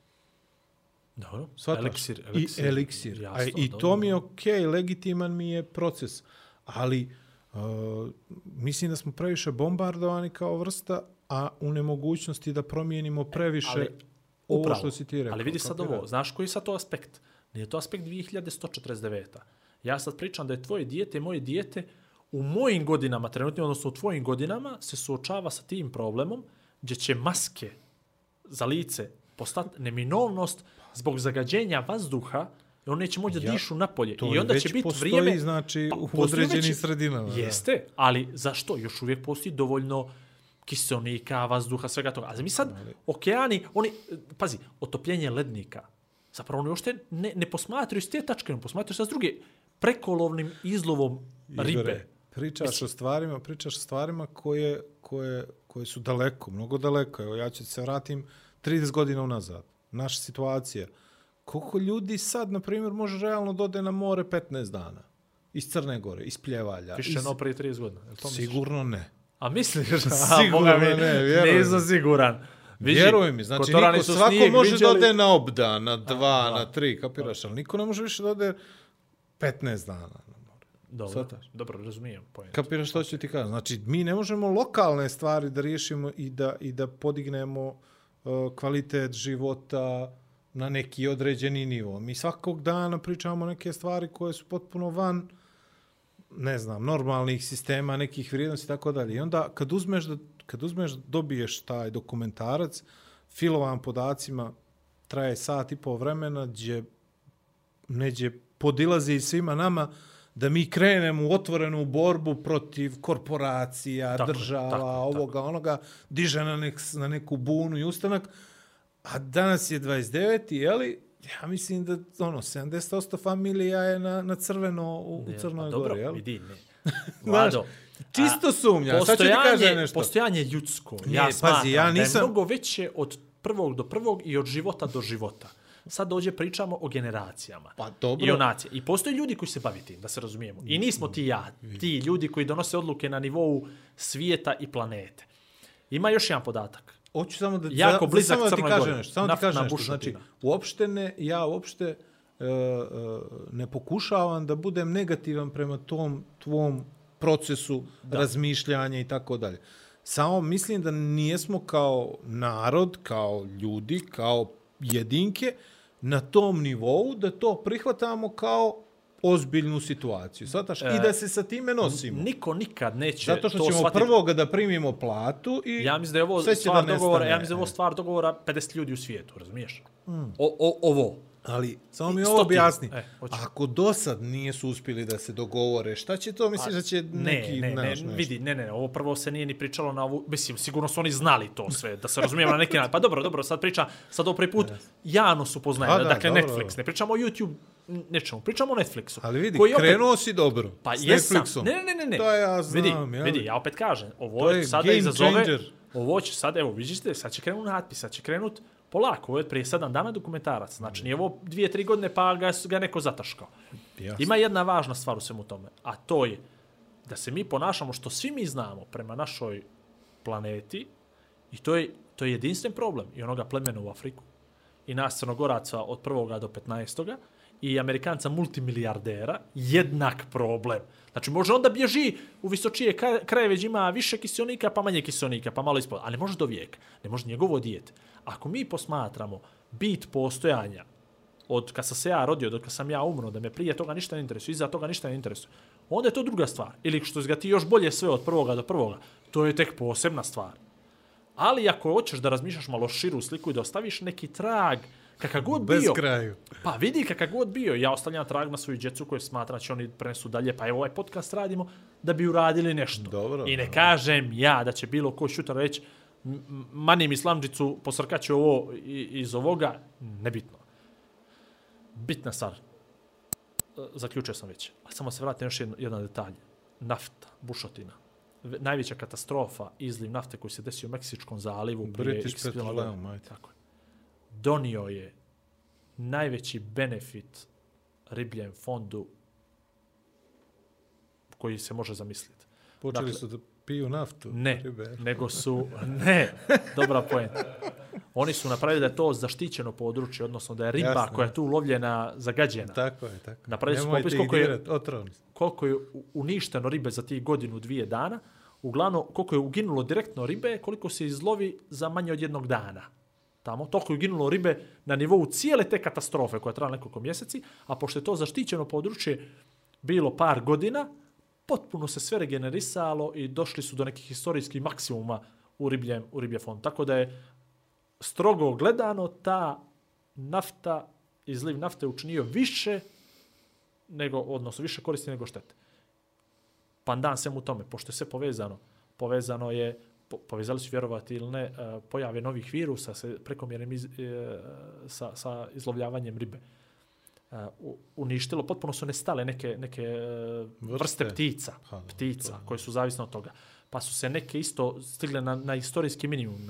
Dobro. Svataš? Eliksir, I eliksir. Jasno, A, I dobro. to mi je okej, okay, legitiman mi je proces. Ali uh, mislim da smo previše bombardovani kao vrsta, a u nemogućnosti da promijenimo previše ali, ovo upravo. što si ti rekao. Ali vidi sad ovo, znaš koji je sad to aspekt? Nije to aspekt 2149. Ja sad pričam da je tvoje dijete, moje dijete, u mojim godinama, trenutno, odnosno u tvojim godinama, se suočava sa tim problemom gdje će maske za lice postati neminovnost zbog zagađenja vazduha i on neće moći da Ja, dišu napolje. I onda će biti postoji, vrijeme... znači, u postoji određenim sredinama, da. Jeste, ali zašto? Još uvijek postoji dovoljno kiselnika, vazduha, svega toga. A mi sad, okeani, oni, pazi, otopljenje lednika, zapravo oni uopšte ne, ne posmatraju s te tačke, ne posmatraju sa s druge, prekolovnim izlovom ribe. Pričaš o stvarima, pričaš o stvarima koje, koje, koje su daleko, mnogo daleko. Evo, ja ću se vratim 30 godina unazad. Naša situacija. Koliko ljudi sad, na primjer, može realno dode na more 15 dana? Iz Crne Gore, iz Pljevalja. Više iz... no prije 30 godina. to misliš? Sigurno ne. A misliš? A, Sigurno mi, ne, vjeruj Nisam siguran. Viži, Vjeruj mi, znači niko, svako snijeg može viđali. da ode na obda, na dva, Aha. na tri, kapiraš, ali niko ne može više da ode 15 dana. Dobro, Shvataš? dobro, razumijem. Point. Kapiraš što ću ti kažem? Znači, mi ne možemo lokalne stvari da riješimo i da, i da podignemo uh, kvalitet života na neki određeni nivo. Mi svakog dana pričamo neke stvari koje su potpuno van ne znam, normalnih sistema, nekih vrijednosti i tako dalje. I onda kad uzmeš da kad uzmeš dobiješ taj dokumentarac filovan podacima traje sat i pol vremena gdje neđe podilazi svima nama da mi krenemo u otvorenu borbu protiv korporacija, Tako je, država, tako je, ovoga, onoga, diže na, nek, na neku bunu i ustanak. A danas je 29. jeli? Ja mislim da ono 70% familija je na, na crveno u, u Crnoj pa dobro, Gori, jel? vidi, ne. Znaš, Vlado, čisto a, sumnjam. Sad ću ti kažem nešto. Postojanje ljudsko, Nije, ja pazi, smatram ja da nisam- je mnogo veće od prvog do prvog i od života do života. Sad dođe pričamo o generacijama. Pa dobro. I o nacije. I postoje ljudi koji se bavi tim, da se razumijemo. I nismo ti ja, ti ljudi koji donose odluke na nivou svijeta i planete. Ima još jedan podatak. Hoću samo da Jako za- blizak samo da ti kažem nešto, samo da ti kažem nešto. bušotina. Znači, uopšte ne, ja uopšte e, e, ne pokušavam da budem negativan prema tom tvom procesu da. razmišljanja i tako dalje. Samo mislim da nijesmo kao narod, kao ljudi, kao jedinke na tom nivou da to prihvatamo kao ozbiljnu situaciju. Svataš? I da se sa time nosimo. Niko nikad neće Zato što to ćemo shvatiti. prvoga da primimo platu i Ja mislim da je ovo stvar da dogovora, ja mislim da je ovo stvar dogovora 50 ljudi u svijetu, razumiješ? O, o, ovo. Ali, samo mi ovo objasni. E, hoću. Ako do sad nije su uspjeli da se dogovore, šta će to? Misliš da će neki... ne, ne, ne, vidi, ne, ne, ovo prvo se nije ni pričalo na ovu, mislim, sigurno su oni znali to sve, da se razumijemo na neki način. Pa dobro, dobro, sad pričam, sad ovo prvi put, Jano su poznaje, A, da, dakle dobro, Netflix, ne pričamo o YouTube, nečemu, pričamo o Netflixu. Ali vidi, koji opet- krenuo si dobro. Pa s jesam. Netflixom. Ne, ne, ne, ne. To ja znam, vidi, jel? vidi, ja opet kažem, ovo je će sada izazove, changer. ovo će sad, evo, vidite, sad će krenut natpis, sad će krenut polako, ovo je prije sedam dana dokumentarac, znači nije ovo dvije, tri godine pa ga, ga neko zataškao. Jasno. Ima jedna važna stvar u svemu tome, a to je da se mi ponašamo što svi mi znamo prema našoj planeti i to je, to je jedinstven problem i onoga plemena u Afriku i nas crnogoraca od prvoga do 15. i Amerikanca multimilijardera, jednak problem. Znači, može onda bježi u visočije krajeve gdje ima više kiselnika, pa manje kiselnika, pa malo ispod. Ali može do vijeka. Ne može njegovo dijete. Ako mi posmatramo bit postojanja od kad sam se ja rodio, od kad sam ja umro, da me prije toga ništa ne interesuje, iza toga ništa ne interesuje, onda je to druga stvar. Ili što ga ti još bolje sve od prvoga do prvoga, to je tek posebna stvar. Ali ako hoćeš da razmišljaš malo širu sliku i da ostaviš neki trag, kakav god Bez bio, kraju. pa vidi kakav god bio, ja ostavljam trag na svoju djecu koje smatram da će oni prenesu dalje, pa evo ovaj podcast radimo da bi uradili nešto. Dobro, I ne dobro. kažem ja da će bilo ko šutar reći "M- m- manim islamđicu, posrkaću ovo iz ovoga, nebitno. Bitna stvar, E, zaključio sam već, a samo se vratim još jedno, jedan detalj. nafta, bušotina. Ve- Najveća katastrofa, izliv nafte koji se desio u Meksičkom zalivu. prije British. Petroleum, ajde. Tako je. Donio je najveći benefit ribljem fondu koji se može zamisliti. Počeli Dakle- su da piju naftu. Ne, ribe. nego su, ne, dobra poenta. Oni su napravili da je to zaštićeno područje, odnosno da je riba Jasno. koja je tu ulovljena zagađena. Tako je, tako. Napravili su Nemojte popis koliko je- su. koliko je uništeno ribe za tih godinu, dvije dana, uglavnom koliko je uginulo direktno ribe, koliko se izlovi za manje od jednog dana. Tamo, toliko je uginulo ribe na nivou cijele te katastrofe koja je trajala nekoliko mjeseci, a pošto je to zaštićeno područje bilo par godina, potpuno se sve regenerisalo i došli su do nekih historijskih maksimuma u ribljem, u riblje fond. Tako da je strogo gledano ta nafta, izliv nafte učinio više nego, odnosno više koristi nego štete. Pandan svemu tome, pošto je sve povezano, povezano je, po, povezali su vjerovati ili ne, eh, pojave novih virusa sa prekomjernim iz, eh, sa, sa izlovljavanjem ribe. Uh, u- uništilo, potpuno su nestale neke, neke e, vrste, Vrste. ptica, Pa, da, ptica to- koje su zavisne od toga. Pa su se neke isto stigle na, na istorijski minimum.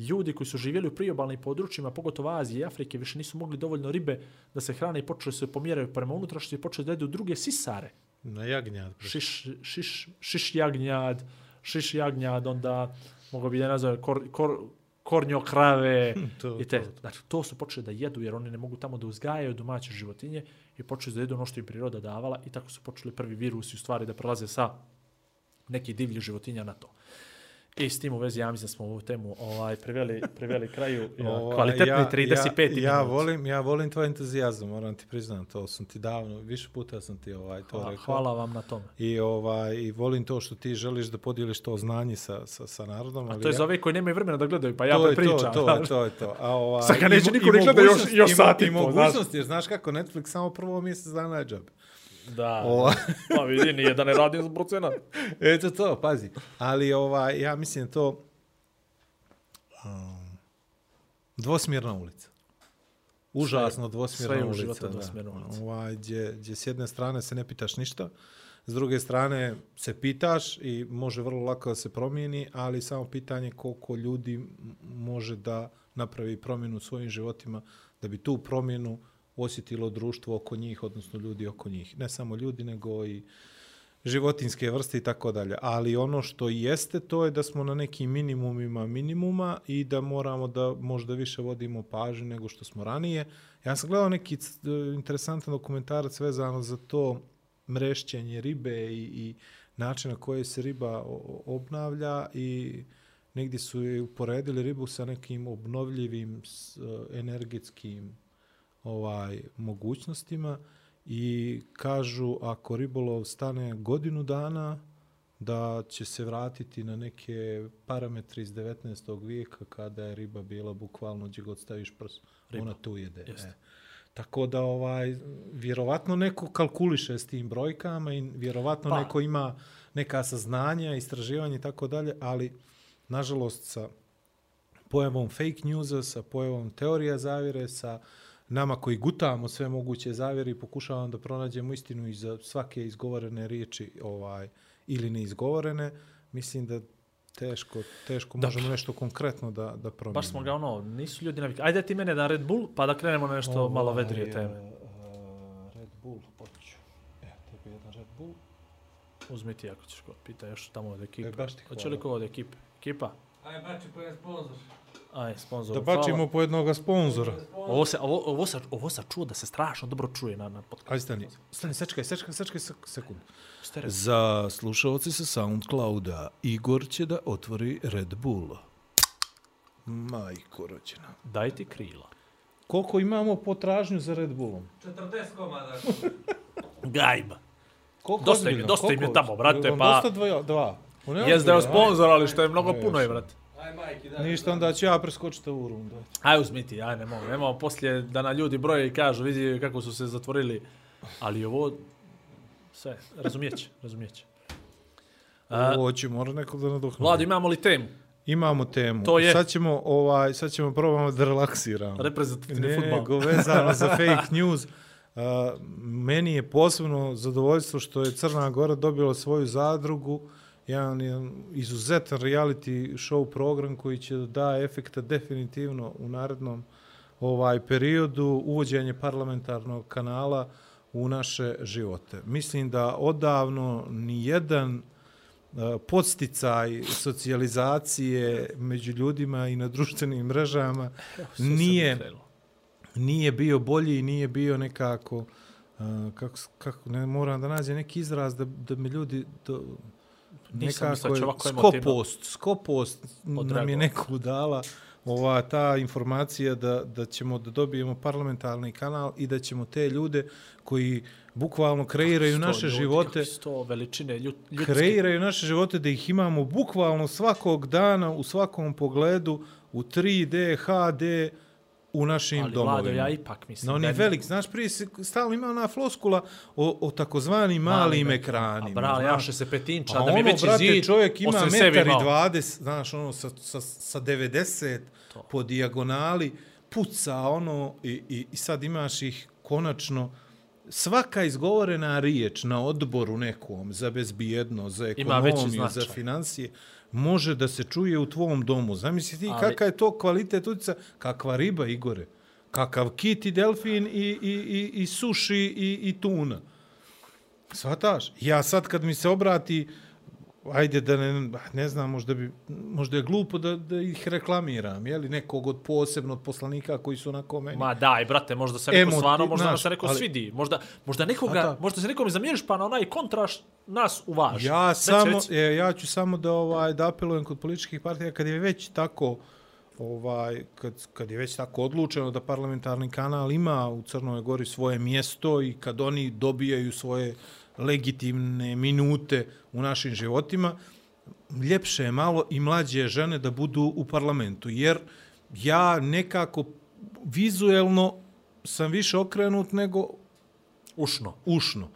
Ljudi koji su živjeli u priobalnim područjima, pogotovo Azije i Afrike, više nisu mogli dovoljno ribe da se hrane i počeli se pomjeraju prema unutrašnjosti i počeli da jedu druge sisare Na jagnjad. šiš, šiš, šiš jagnjad, šiš jagnjad, onda mogu bi da nazove kor, kor, kornjo krave To, i te. to, to. Znači, to su počeli da jedu jer oni ne mogu tamo da uzgajaju domaće životinje i počeli da jedu ono što im priroda davala i tako su počeli prvi virusi u stvari da prelaze sa nekih divljih životinja na to. I s tim u vezi, ja mislim da smo ovu temu ovaj, priveli, priveli kraju Ovaj, kvalitetni ja- 35 ja, ja volim, ja volim tvoj entuzijazam, moram ti priznam, to sam ti davno, više puta sam ti ovaj, to Hvala, rekao. hvala vam na tome. I, ovaj, I volim to što ti želiš da podijeliš to znanje sa, sa, sa narodom. A to je ja, za ove koji nemaju vremena da gledaju, pa ja to pričam. to, to, je, to je to. A, ovaj, Sad ga neće niko ni gleda još- još i mo- sat i I po, znaš. mogućnost, jer znaš kako, Netflix samo prvo mjesec dana je džab. Da, Ova. pa vidi, nije da ne radim za procenat. Eto to, pazi. Ali ovaj, ja mislim to um, dvosmjerna ulica. Užasno dvosmjerna sve je ulica. životu da. dvosmjerna ulica. Ovaj, gdje, gdje s jedne strane se ne pitaš ništa, s druge strane se pitaš i može vrlo lako da se promijeni, ali samo pitanje koliko ljudi može da napravi promjenu u svojim životima, da bi tu promjenu osjetilo društvo oko njih, odnosno ljudi oko njih. Ne samo ljudi, nego i životinske vrste i tako dalje. Ali ono što jeste, to je da smo na nekim minimumima minimuma i da moramo da možda više vodimo pažnju nego što smo ranije. Ja sam gledao neki interesantan dokumentarac vezano za to mrešćenje ribe i, i način na koji se riba obnavlja i negdje su je uporedili ribu sa nekim obnovljivim e, energetskim ovaj mogućnostima i kažu ako ribolov stane godinu dana da će se vratiti na neke parametre iz 19. vijeka kada je riba bila bukvalno gdje god staviš prs, Riba. ona tu jede. Jeste. E. Tako da ovaj vjerovatno neko kalkuliše s tim brojkama i vjerovatno Pa. neko ima neka saznanja, istraživanja i tako dalje, ali nažalost sa pojavom fake newsa, sa pojavom teorija zavire, sa nama koji gutamo sve moguće zavire i pokušavamo da pronađemo istinu iza svake izgovorene riječi ovaj ili neizgovorene, mislim da teško, teško Dobro. možemo nešto konkretno da, da promijenimo. Baš smo ga ono, nisu ljudi navikli. Ajde ti mene da Red Bull, pa da krenemo na nešto malo Ovaj, vedrije e, teme. e, Red Bull, hoću. Evo, tebi jedan Red Bull. Uzmi ti ako ćeš kod pita još tamo od ekipe. E, baš ti Hoće li hvala. ko od ekipe? Ekipa? Aj, bači pa je sponsor. Aj, sponsor. Da bačimo po jednog sponzora. Ovo, se, ovo, ovo, sa, ovo sam čuo da se strašno dobro čuje na, na podcastu. Ajde, stani. Stani, sečkaj, sečkaj, sečkaj sek- sekund. Za slušalce sa Soundclouda Igor će da otvori Red Bull. Majko rođena. Daj ti krila. Koliko imamo potražnju za Red Bullom? 40 komada. Gajba. Koliko Dosta im dosta im je tamo, brate, pa- Dosta dva. dva. On je Jes da je sponsor, ali što je mnogo Aj, puno je, brate. Aj, majki, daj. Ništa, onda ću ja preskočiti ovu rundu. Aj uzmi ti, aj ne mogu. Nemamo poslije da na ljudi broje i kažu, vidi kako su se zatvorili. Ali ovo, sve, razumijeće, razumijeće. A, Ovo će mora neko da nadoknadi. Vlado, imamo li temu? Imamo temu. To je- Sad ćemo, ovaj, sad ćemo probamo da relaksiramo. Reprezentativni futbol. Nego vezano za fake news. A, meni je posebno zadovoljstvo što je Crna Gora dobila svoju zadrugu, jedan, jedan izuzetan reality show program koji će da efekta definitivno u narednom ovaj periodu uvođenje parlamentarnog kanala u naše živote. Mislim da odavno ni jedan e, podsticaj socijalizacije među ljudima i na društvenim mrežama nije nije bio bolji i nije bio nekako uh, kako, kako ne moram da nađem neki izraz da, da me ljudi do, Nisam mislio da nekako je skopost, skopost nam je neku dala ova ta informacija da, da ćemo da dobijemo parlamentarni kanal i da ćemo te ljude koji bukvalno kreiraju Sto naše ljudi, živote Sto veličine ljud, ljudske. kreiraju naše živote da ih imamo bukvalno svakog dana u svakom pogledu u 3D, HD u našim Ali domovima. Vlado, ja ipak mislim Na oni da- velik, znaš, prije se stalno ima ona floskula o, o takozvanim malim ekran. ekranima. A bral, znaš. jaše se petinča, da mi ono, veći brate, zid, čovjek ima metar i imao. 20, znaš, ono, sa, sa, sa 90 To. po dijagonali, puca, ono, i, i, i sad imaš ih konačno, svaka izgovorena riječ na odboru nekom za bezbijedno, za ekonomiju, za financije, može da se čuje u tvom domu. Zamisli ti Ali- kakav je to kvalitet utica, kakva riba, Igore, kakav kit i delfin i, i, i, i suši i, i tuna. Svataš? Ja sad kad mi se obrati, ajde da ne, ne znam, možda, bi, možda je glupo da, da ih reklamiram, je li nekog od posebno od poslanika koji su na meni. Ma daj, brate, možda se neko stvarno, možda nam se neko ali- svidi. Možda, možda, nekoga, možda se nekom zamijeriš pa na onaj kontraš nas uvaži. Ja samo reci. E, ja ću samo da ovaj da apelujem kod političkih partija kad je već tako ovaj kad kad je već tako odlučeno da parlamentarni kanal ima u Crnoj Gori svoje mjesto i kad oni dobijaju svoje legitimne minute u našim životima ljepše je malo i mlađe žene da budu u parlamentu jer ja nekako vizuelno sam više okrenut nego Ušno. ušno.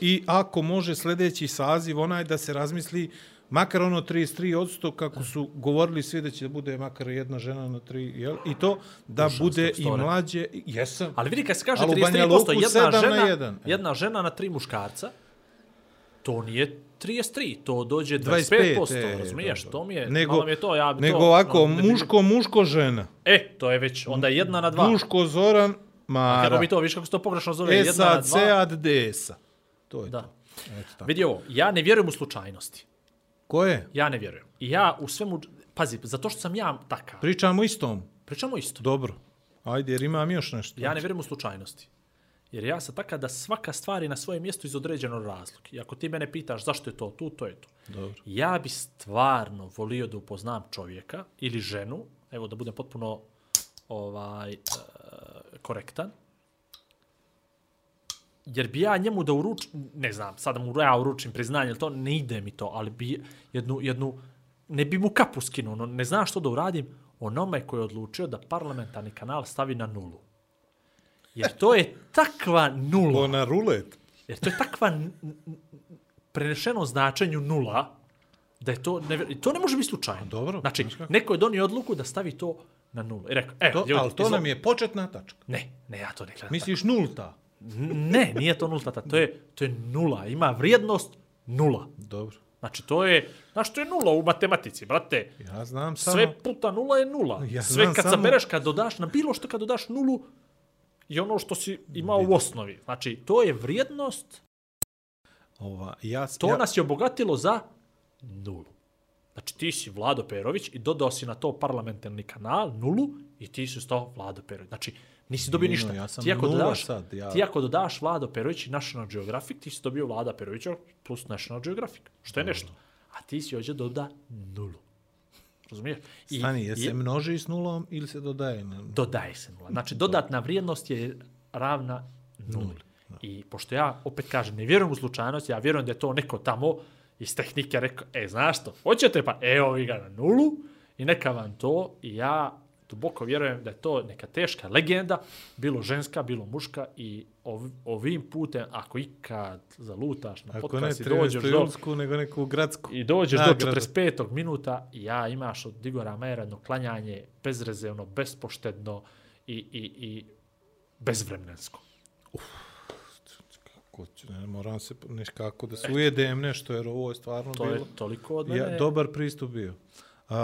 I ako može sljedeći saziv onaj da se razmisli makar ono 33% kako su govorili svi da će da bude makar jedna žena na tri, jel? I to da Slušam bude i mlađe, jesam. Ali vidi kad se kaže Ali u Banja 33%, Luku jedna sedam na žena, jedan. jedna žena na tri muškarca, to nije 33, to dođe 25, 25%, e, razumiješ? dobro. To mi je, nego, malo mi je to, ja bi nego to... ovako, bi- muško, muško, žena. E, to je već, onda je jedna na dva. Muško, Zoran, Kako Mara. bi to, viš kako se to pogrešno zove, jedna Esa, na dva. Cead, Desa. To je Da. to. Eto tako. Vidi ovo, ja ne vjerujem u slučajnosti. Ko je? Ja ne vjerujem. I ja u svemu, pazi, zato što sam ja takav. Pričamo istom. Pričamo isto. Dobro. Ajde, jer imam još nešto. Ja ne vjerujem u slučajnosti. Jer ja sam takav da svaka stvar je na svojem mjestu iz određenog razloga. I ako ti mene pitaš zašto je to tu, to je to. Dobro. Ja bi stvarno volio da upoznam čovjeka ili ženu, evo da budem potpuno ovaj e, korektan, jer bi ja njemu da uručim, ne znam, sada mu ja uručim priznanje, to ne ide mi to, ali bi jednu, jednu ne bi mu kapu skinuo, no, ne znam što da uradim onome koji je odlučio da parlamentarni kanal stavi na nulu. Jer to je takva nula. Ona rulet. Jer to je takva prenešeno značenju nula, da je to, ne, to ne može biti slučajno. Dobro, Znači, neko je donio odluku da stavi to na nulu. I rekao, e, To, ljudi, ali to izvol- nam je početna tačka. Ne, ne, ja to ne gledam. Misliš nulta? N- Ne, nije to nulta, to je, to je nula. Ima vrijednost nula. Dobro. Znači, to je, znaš, to je nula u matematici, brate. Ja znam samo... Sve puta nula je nula. Ja Sve kad samo- sabereš, kad dodaš na bilo što kad dodaš nulu, je ono što si imao u osnovi. Znači, to je vrijednost Ova, ja, To ja, nas je obogatilo za nulu. Znači ti si Vlado Perović i dodao si na to parlamentarni kanal nulu i ti si stao Vlado Perović. Znači nisi dobio Nino, ništa. ja sam ti, ako dodaš, sad, ja- ti ako dodaš Vlado Perović i National Geographic, ti si dobio Vlada Perovića plus National Geographic. Što je nešto. A ti si ovdje doda nulu. Razumiješ? I Stani, je je- se množi s nulom ili se dodaje? Na... dodaje se nula. Znači, dodatna vrijednost je ravna nuli. I pošto ja, opet kažem, ne vjerujem u slučajnost, ja vjerujem da je to neko tamo iz tehnike rekao, e, znaš što, hoćete pa, evo vi ga na nulu i neka vam to, i ja duboko vjerujem da je to neka teška legenda, bilo ženska, bilo muška i ov, ovim putem, ako ikad zalutaš na Ako ne podcast i dođeš 13. do, julsku, nego neku gradsku. i dođeš nagradu. do 45. minuta i ja imaš od Igora Majera jedno klanjanje bezrezervno, bespoštedno i, i, i bezvremensko. Uf. Kako ću, ne, moram se nekako da se ujedem nešto, jer ovo je stvarno To bilo... je toliko od mene. Ja, dobar pristup bio. Uh,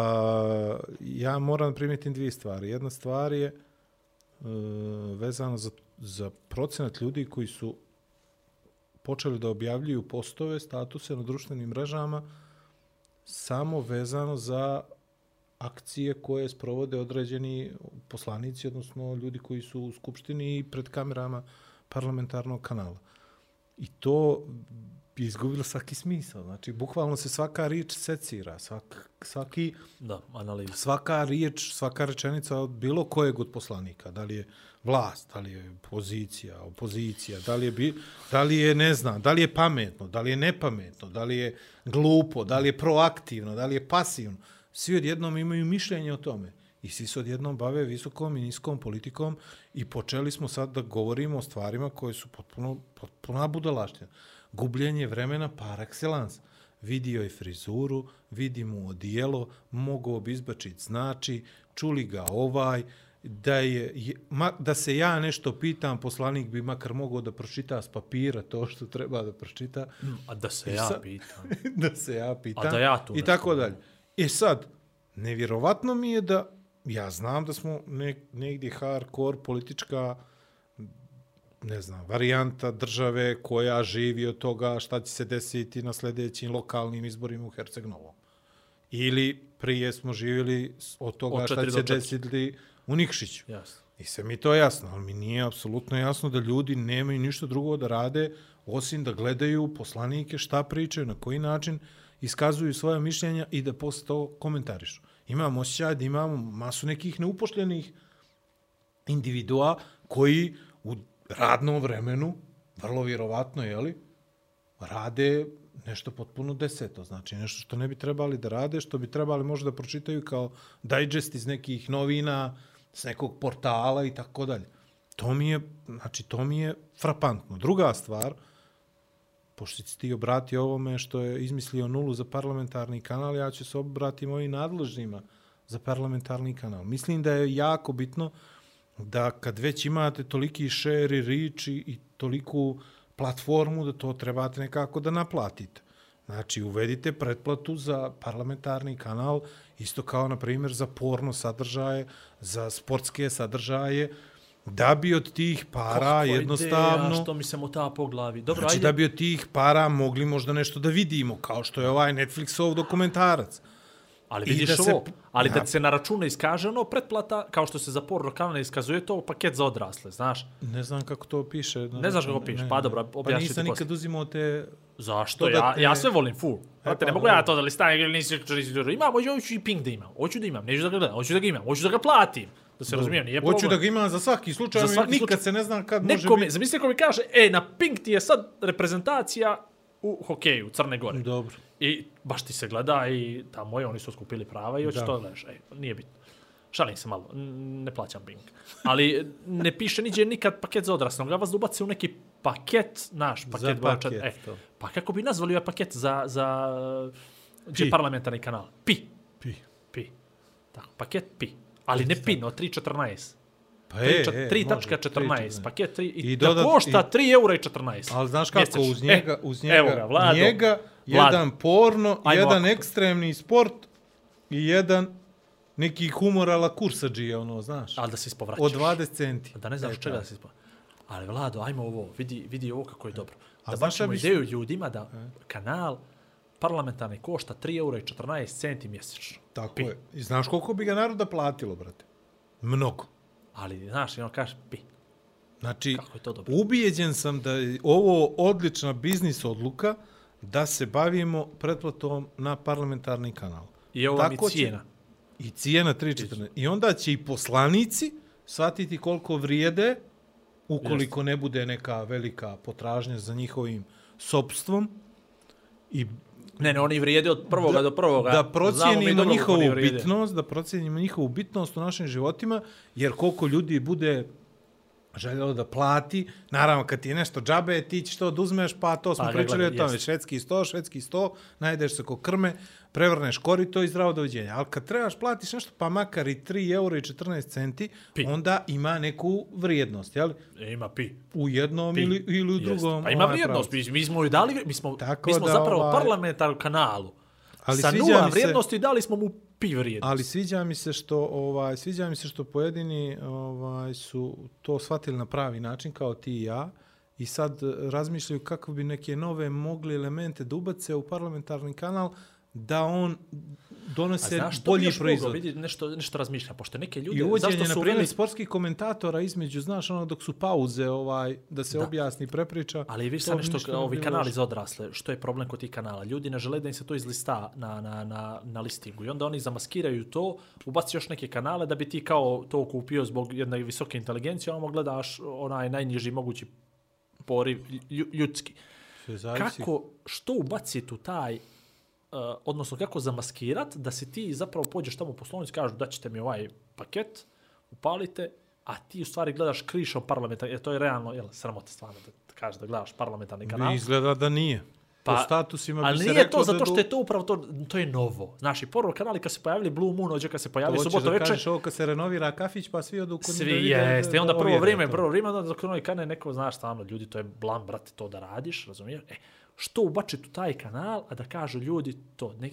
ja moram primijetim dvije stvari. Jedna stvar je e, uh, vezana za, za procenat ljudi koji su počeli da objavljuju postove, statuse na društvenim mrežama samo vezano za akcije koje sprovode određeni poslanici, odnosno ljudi koji su u Skupštini i pred kamerama parlamentarnog kanala. I to bi izgubilo svaki smisao. Znači, bukvalno se svaka riječ secira, svak, svaki, Da, analiza. svaka riječ, svaka rečenica od bilo kojeg od poslanika, da li je vlast, da li je pozicija, opozicija, da li je, bi, da li je ne znam, da li je pametno, da li je nepametno, da li je glupo, da li je proaktivno, da li je pasivno. Svi odjednom imaju mišljenje o tome. I svi se odjednom bave visokom i niskom politikom i počeli smo sad da govorimo o stvarima koje su potpuno, potpuno budalaštine. Gubljenje vremena par excellence. Vidio je frizuru, vidi mu odijelo, mogao bi izbačiti znači, čuli ga ovaj, da, je, ma, da se ja nešto pitam, poslanik bi makar mogao da pročita s papira to što treba da pročita, A da se I ja sad- pitam. da se ja pitam. A da ja tu I tako dalje. E sad, nevjerovatno mi je da, ja znam da smo ne, negdje hardcore politička ne znam, varijanta države koja živi od toga šta će se desiti na sljedećim lokalnim izborima u Herceg Novom. Ili prije smo živjeli od toga Od šta će se desiti u Nikšiću. Jasno. I sve mi to jasno, ali mi nije apsolutno jasno da ljudi nemaju ništa drugo da rade osim da gledaju poslanike šta pričaju, na koji način iskazuju svoje mišljenja i da posle to komentarišu. Imamo osjećaj da imamo masu nekih neupošljenih individua koji u radnom vremenu, vrlo vjerovatno, jeli, rade nešto potpuno deseto, znači nešto što ne bi trebali da rade, što bi trebali možda da pročitaju kao digest iz nekih novina, s nekog portala i tako dalje. To mi je, znači, to mi je frapantno. Druga stvar, pošto si ti obratio ovome što je izmislio nulu za parlamentarni kanal, ja ću se obratiti mojim nadležnima za parlamentarni kanal. Mislim da je jako bitno da kad već imate toliki share i reach i, i toliku platformu da to trebate nekako da naplatite. Znači, uvedite pretplatu za parlamentarni kanal, isto kao, na primjer, za porno sadržaje, za sportske sadržaje, da bi od tih para Kakva jednostavno... Ideja, što mi se mota po glavi. Dobro, Znači ajde. da bi od tih para mogli možda nešto da vidimo, kao što je ovaj Netflixov dokumentarac. Ali vidiš da se- ovo, ali Ja. da se na računu iskaže ono pretplata, kao što se za porno kanal iskazuje to paket za odrasle, znaš? Ne znam kako to piše. na Ne znaš kako piše, ne, pa dobro, Pa objašnji ti nisam posle. nikad uzimao te... Zašto? Ja, Dodatne- ja sve volim full. Znate, pa, ne mogu ja to da listajem ili nisi imam, hoću, hoću i ping da imam. Hoću da imam, neću da ga gledam, hoću da ga imam, hoću da ga platim. Da se razumijem, nije problem. Hoću da ga imam za svaki slučaj, Za svaki nikad slučaj. se ne zna kad može biti. zamisli ko mi kaže, e, na ping ti je sad reprezentacija u hokeju, Crne Gore. Dobro. I baš ti se gleda i tamo je, oni su skupili prava i hoće to da gledaš. Ej, nije bitno. Šalim se malo, ne plaćam Bing. Ali ne piše niđe nikad paket za odrasle, ga vas ubace u neki paket, naš paket. Za paket, E, to. pa kako bi nazvali ovaj paket za, za je parlamentarni kanal? Pi. Pi. Pi. Tako, paket Pi. Ali ne Pi, no 3.14. Pa 3.14, paket 3, i, I I da dodat- košta i- 3 eura i 14. Ali znaš kako, mjesečno. uz njega, E, uz njega, evo ga, Vlado. njega Vlado. jedan porno, Ajmo jedan ovako. ekstremni sport i jedan neki humor ala kursađije, ono, znaš. Ali da se ispovraćaš. Od 20 centi. Da ne znaš E, čega da se ispa. Ali Vlado, ajmo ovo, vidi, vidi ovo kako je dobro. A Da šta bačemo ideju ljudima da kanal parlamentarni košta 3 eura i 14 centi mjesečno. Tako Pi. je. I znaš koliko bi ga naroda platilo, brate? Mnogo. Ali, znaš, ono kaže, pi. Znači, Kako je to dobro. ubijeđen sam da je ovo odlična biznis odluka da se bavimo pretplatom na parlamentarni kanal. I ovo mi Tako će- cijena. I cijena 3.14. I onda će i poslanici shvatiti koliko vrijede ukoliko ne bude neka velika potražnja za njihovim sobstvom i Ne, ne, oni vrijede od prvoga do prvoga. da procijenimo njihovu bitnost, da procijenimo njihovu bitnost u našim životima, jer koliko ljudi bude željelo da plati. Naravno, kad ti je nešto džabe, ti ćeš to oduzmeš, pa to smo Pa, pričali o tome. jest. Švedski sto, švedski sto, najdeš se ko krme, prevrneš korito i zdravo doviđenja. Ali kad trebaš platiš nešto, pa makar i 3 euro i 14 centi, Pi. onda ima neku vrijednost, jel? E, ima pi. U jednom Pi. ili, ili u drugom. Pa ima ovaj, vrijednost. Mi, mi smo ju dali, mi smo, Tako mi smo da, zapravo ovaj- parlamentarnom kanalu. Ali sa nula se- vrijednosti dali smo mu pi vrijednost. Ali sviđa mi se što ovaj sviđa mi se što pojedini ovaj su to shvatili na pravi način kao ti i ja i sad razmišljaju kako bi neke nove mogli elemente da ubace u parlamentarni kanal da on donose bi bolji proizvod. vidi, nešto, nešto razmišljam, pošto neke I ljude, uvođenje, zašto na su primjer, uveli, sportskih komentatora između, znaš, ono, dok su pauze, ovaj, da se Da. objasni, prepriča. ali sad bi nešto, ništa ne ovi kanali za odrasle, što je problem kod tih kanala? Ljudi ne žele da im se to izlista na, na, na, na listingu i onda oni zamaskiraju to, ubaci još neke kanale da bi ti kao to kupio zbog jedne visoke inteligencije, a ono gledaš onaj najniži mogući poriv lju, ljudski. Kako, što ubaci tu taj, uh, odnosno kako zamaskirat da se ti zapravo pođeš tamo u poslovnicu, kažu da ćete mi ovaj paket, upalite, a ti u stvari gledaš krišom parlamentarni, jer to je realno, jel, sramota stvarno da, da kažeš da gledaš parlamentarni kanal. Izgleda da nije. Pa, po statusima ali bi se nije to zato da što je to upravo to, to je novo. Znaš, i prvo kanali kad se pojavili Blue Moon, ođe kad se pojavili Hoćeš subota da večer, kažeš ovo kad se renovira kafić, pa svi odu kod svi da jeste. I da onda prvo vrijeme, to. prvo vrijeme, onda dok onoj kane neko, znaš, stvarno, ljudi, to je blam, brate, to da radiš, razumiješ? E, što ubačiti u taj kanal, a da kažu ljudi to, ne,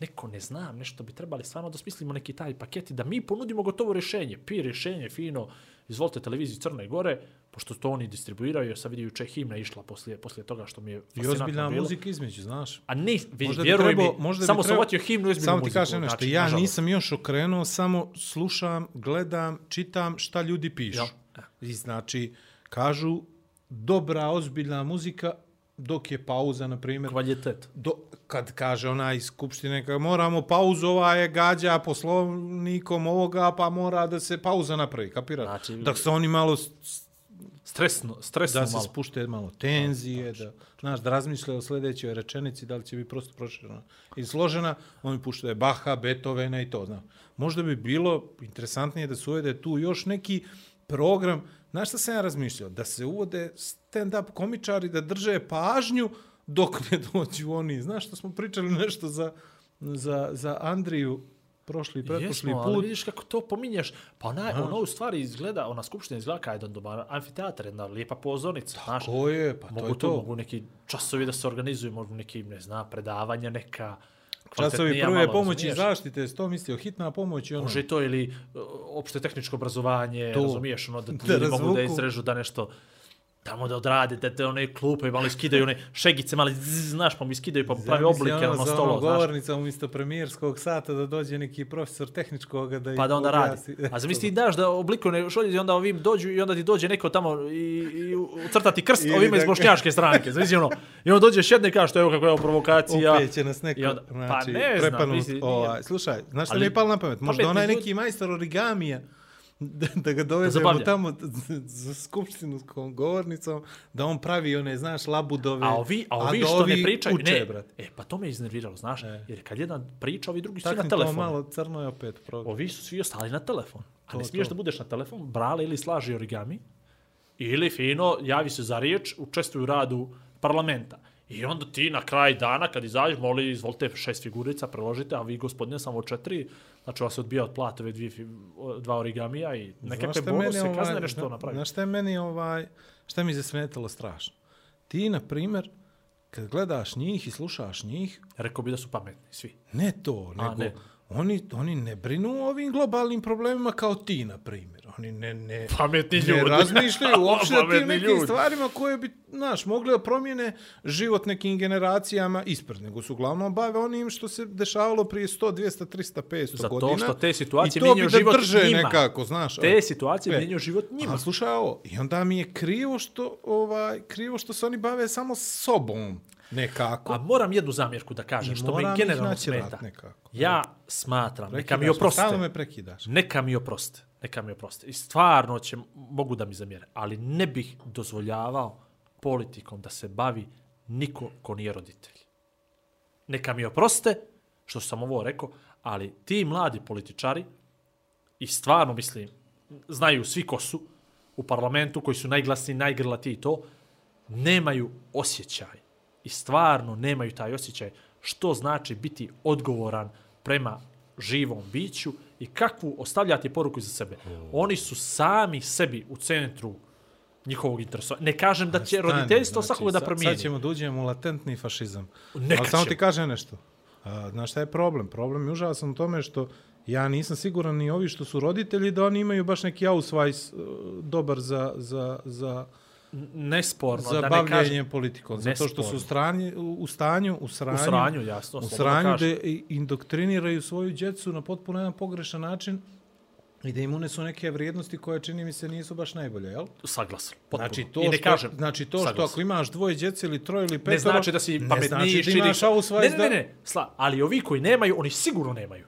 neko ne znam, nešto bi trebali stvarno da smislimo neki taj paket i da mi ponudimo gotovo rješenje. Pi rješenje, fino, izvolite televiziji Crne Gore, pošto to oni distribuiraju, jer sad vidi juče himna išla poslije, poslije toga što mi je I ozbiljna bilo. muzika između, znaš. A ne, vidi, vjeruj trebao- mi, možda samo sam uvatio himnu ozbiljnu Samo ti muziku. kažem nešto, znači, ja nažalost. nisam još okrenuo, samo slušam, gledam, čitam šta ljudi pišu. Ja. I znači, kažu, dobra, ozbiljna muzika, dok je pauza, na primjer, Kvalitet. do, kad kaže ona iz Skupštine, kad moramo pauzu, ova je gađa poslovnikom ovoga, pa mora da se pauza napravi, kapiraš? Znači- Dok se oni malo, Stresno, stresno da se malo. spušte malo tenzije, da, znaš, da razmišlja o sljedećoj rečenici, da li će biti prosto proširena i složena, oni puštaju Baha, Beethovena i to, znaš. Možda bi bilo interesantnije da se uvede tu još neki program, znaš šta sam ja razmišljao? Da se uvode stand-up komičari da drže pažnju dok ne dođu oni. Znaš što smo pričali nešto za, za, za Andriju prošli i pretprošli Jesmo, ali put? vidiš kako to pominješ. Pa ona, ono u stvari izgleda, ona skupština izgleda kao jedan dobar amfiteatar, jedna lijepa pozornica. Znaš, Ko je? Pa to je to. mogu neki časovi da se organizuju, mogu neki, ne znam, predavanja neka. Časovi prve pomoći i razumiješ? zaštite, sto mislio, hitna pomoć i ono. Može i to ili uh, opšte tehničko obrazovanje, To. razumiješ, ono da, Da ljudi mogu da izrežu da nešto tamo da odrade, da te one klupe malo iskidaju, one šegice malo, zzz, znaš, pa mi iskidaju, pa pravi Zamisli oblike ono ono za stolo, ono znaš. govornica umjesto premijerskog sata da dođe neki profesor tehničkog da Pa da onda radi. A zamisli ti daš da oblikuje šolje i onda ovim dođu i onda ti dođe neko tamo i, i ucrta ti krst ovima iz bošnjačke stranke. Zamisli ono. I onda dođe šedne i kaže što je ovo kako je ovo provokacija. Opet će nas neko, I onda- pa znači, ne znam, prepanut, misli, nije. ovaj, slušaj, znaš što mi je palo na pamet? Možda onaj neki majstor origamija, da, da ga dovedemo zabavlja. tamo za skupštinu s govornicom, da on pravi one, znaš, labudove, A ovi, a ovi da što ne ovi pričaju, uče, ne. brate. E, pa to me iznerviralo, znaš, E. jer kad jedan priča, ovi drugi su na to telefonu. malo, crno je opet program. Ovi su svi ostali na telefon. A To, ne smiješ to. da budeš na telefon, brale ili slaži origami, ili fino, javi se za riječ, učestvuju u radu parlamenta. I onda ti na kraj dana, kad izađeš, moli, izvolite šest figurica, preložite, a vi, gospodine, samo četiri, znači vas se odbija od plate ove dvije, dva origamija i nekakve bonuse, meni, kazne, ovaj, nešto zna- napravi. Znaš šta je meni, ovaj, šta mi je zasmetalo strašno? Ti, na primjer, kad gledaš njih i slušaš njih, Rekao bi da su pametni, svi. ne to, A, nego ne. Oni, oni ne brinu o ovim globalnim problemima kao ti, na primjer. Oni ne, ne, Pametni ne ljudi. razmišljaju uopšte o tim nekim ljudi. stvarima koje bi, znaš, mogli da promijene život nekim generacijama ispred, nego su uglavnom bave onim što se dešavalo prije 100, 200, 300, 500 Zato godina. što te situacije I to bi da život drže njima. nekako, znaš. Te situacije E, mijenjaju život njima. A slušaj ovo, i onda mi je krivo što, ovaj, krivo što se oni bave samo sobom nekako. A moram jednu zamjerku da kažem, I što me generalno smeta. nekako. Ja smatram, neka mi Prekidaš oproste. Stalno me prekidaš. Neka mi oproste. Neka mi oproste. I stvarno će, mogu da mi zamjere. Ali ne bih dozvoljavao politikom da se bavi niko ko nije roditelj. Neka mi oproste, što sam ovo rekao, ali ti mladi političari, i stvarno mislim, znaju svi ko su, u parlamentu, koji su najglasniji, najgrlatiji i to, nemaju osjećaj. I stvarno nemaju taj osjećaj što znači biti odgovoran prema živom biću i kakvu ostavljati poruku za sebe. Oni su sami sebi u centru njihovog interesa. Ne kažem da će Stani, roditeljstvo znači, svakoga da promijeni. Sad ćemo da uđemo u latentni fašizam. Neka Ali samo ti kažem nešto. A, znaš šta je problem? Problem je užasan u tome što ja nisam siguran ni ovi što su roditelji da oni imaju baš neki ausvajs uh, dobar za, za, za, Nesporno, za da ne kažem. politikom. Zato što su Nesporno. strani, u, stanju, u sranju, U sranju, jasno. u sranju da indoktriniraju svoju djecu na potpuno jedan pogrešan način i da im unesu neke vrijednosti koje čini mi se nisu baš najbolje, jel? Saglasan. Potpuno. Znači to, I ne što, kažem. znači to što saglasan. ako imaš dvoje djece ili troje ili petoro, ne znači da si ne pametniji, znači da imaš ausvajs Ne, ne, ne, ne. Sla, ali ovi koji nemaju, oni sigurno nemaju.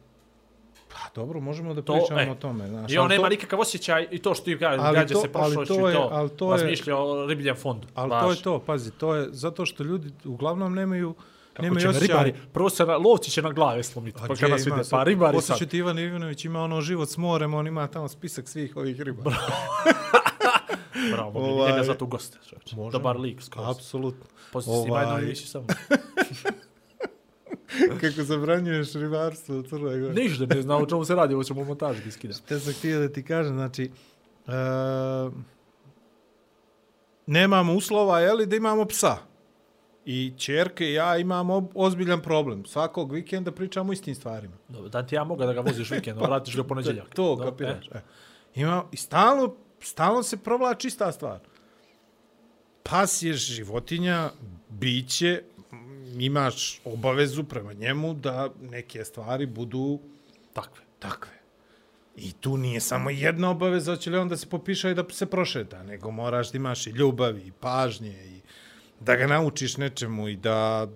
Dobro, možemo da To, pričamo e. o tome. Znaš, I on nema to- nikakav osjećaj i to što ti kaže, gađa to- se prošlošću to i to, ali to je- razmišlja o ribljem fondu. Ali Važno. to je to, pazi, to je zato što ljudi uglavnom nemaju Kako nemaju će osjećaj. ribari, prvo se na, lovci će na glave slomiti, pa gdje kad nas ima vide, sad- pa ribari sad. ću ti Ivan Ivanović ima ono život s morem, on ima tamo spisak svih ovih ribara. Bravo, mogli Ovaj- njega zato goste. čovječe. Dobar lik, skroz. Apsolutno. Si ovaj... Emisiju samo. Kako zabranjuješ ribarstvo u Crnoj Gori. Ništa, ne znam o čemu se radi, ovo ćemo u montaži da skidam. Te sam htio da ti kažem, znači, e, nemamo uslova, je li, da imamo psa. I čerke i ja imamo ozbiljan problem. Svakog vikenda pričamo istim stvarima. Dobro, da ti ja mogu da ga voziš vikendom, vratiš ga u poneđeljak. To, Dobro, kapiraš. e. E. Ima, I stalno, stalno se provlači ista stvar. Pas je životinja, biće, imaš obavezu prema njemu da neke stvari budu Takve. takve. I tu nije samo jedna obaveza, hoće li on da se popiša i da se prošeta, nego moraš da imaš i ljubavi, i pažnje, i da ga naučiš nečemu i da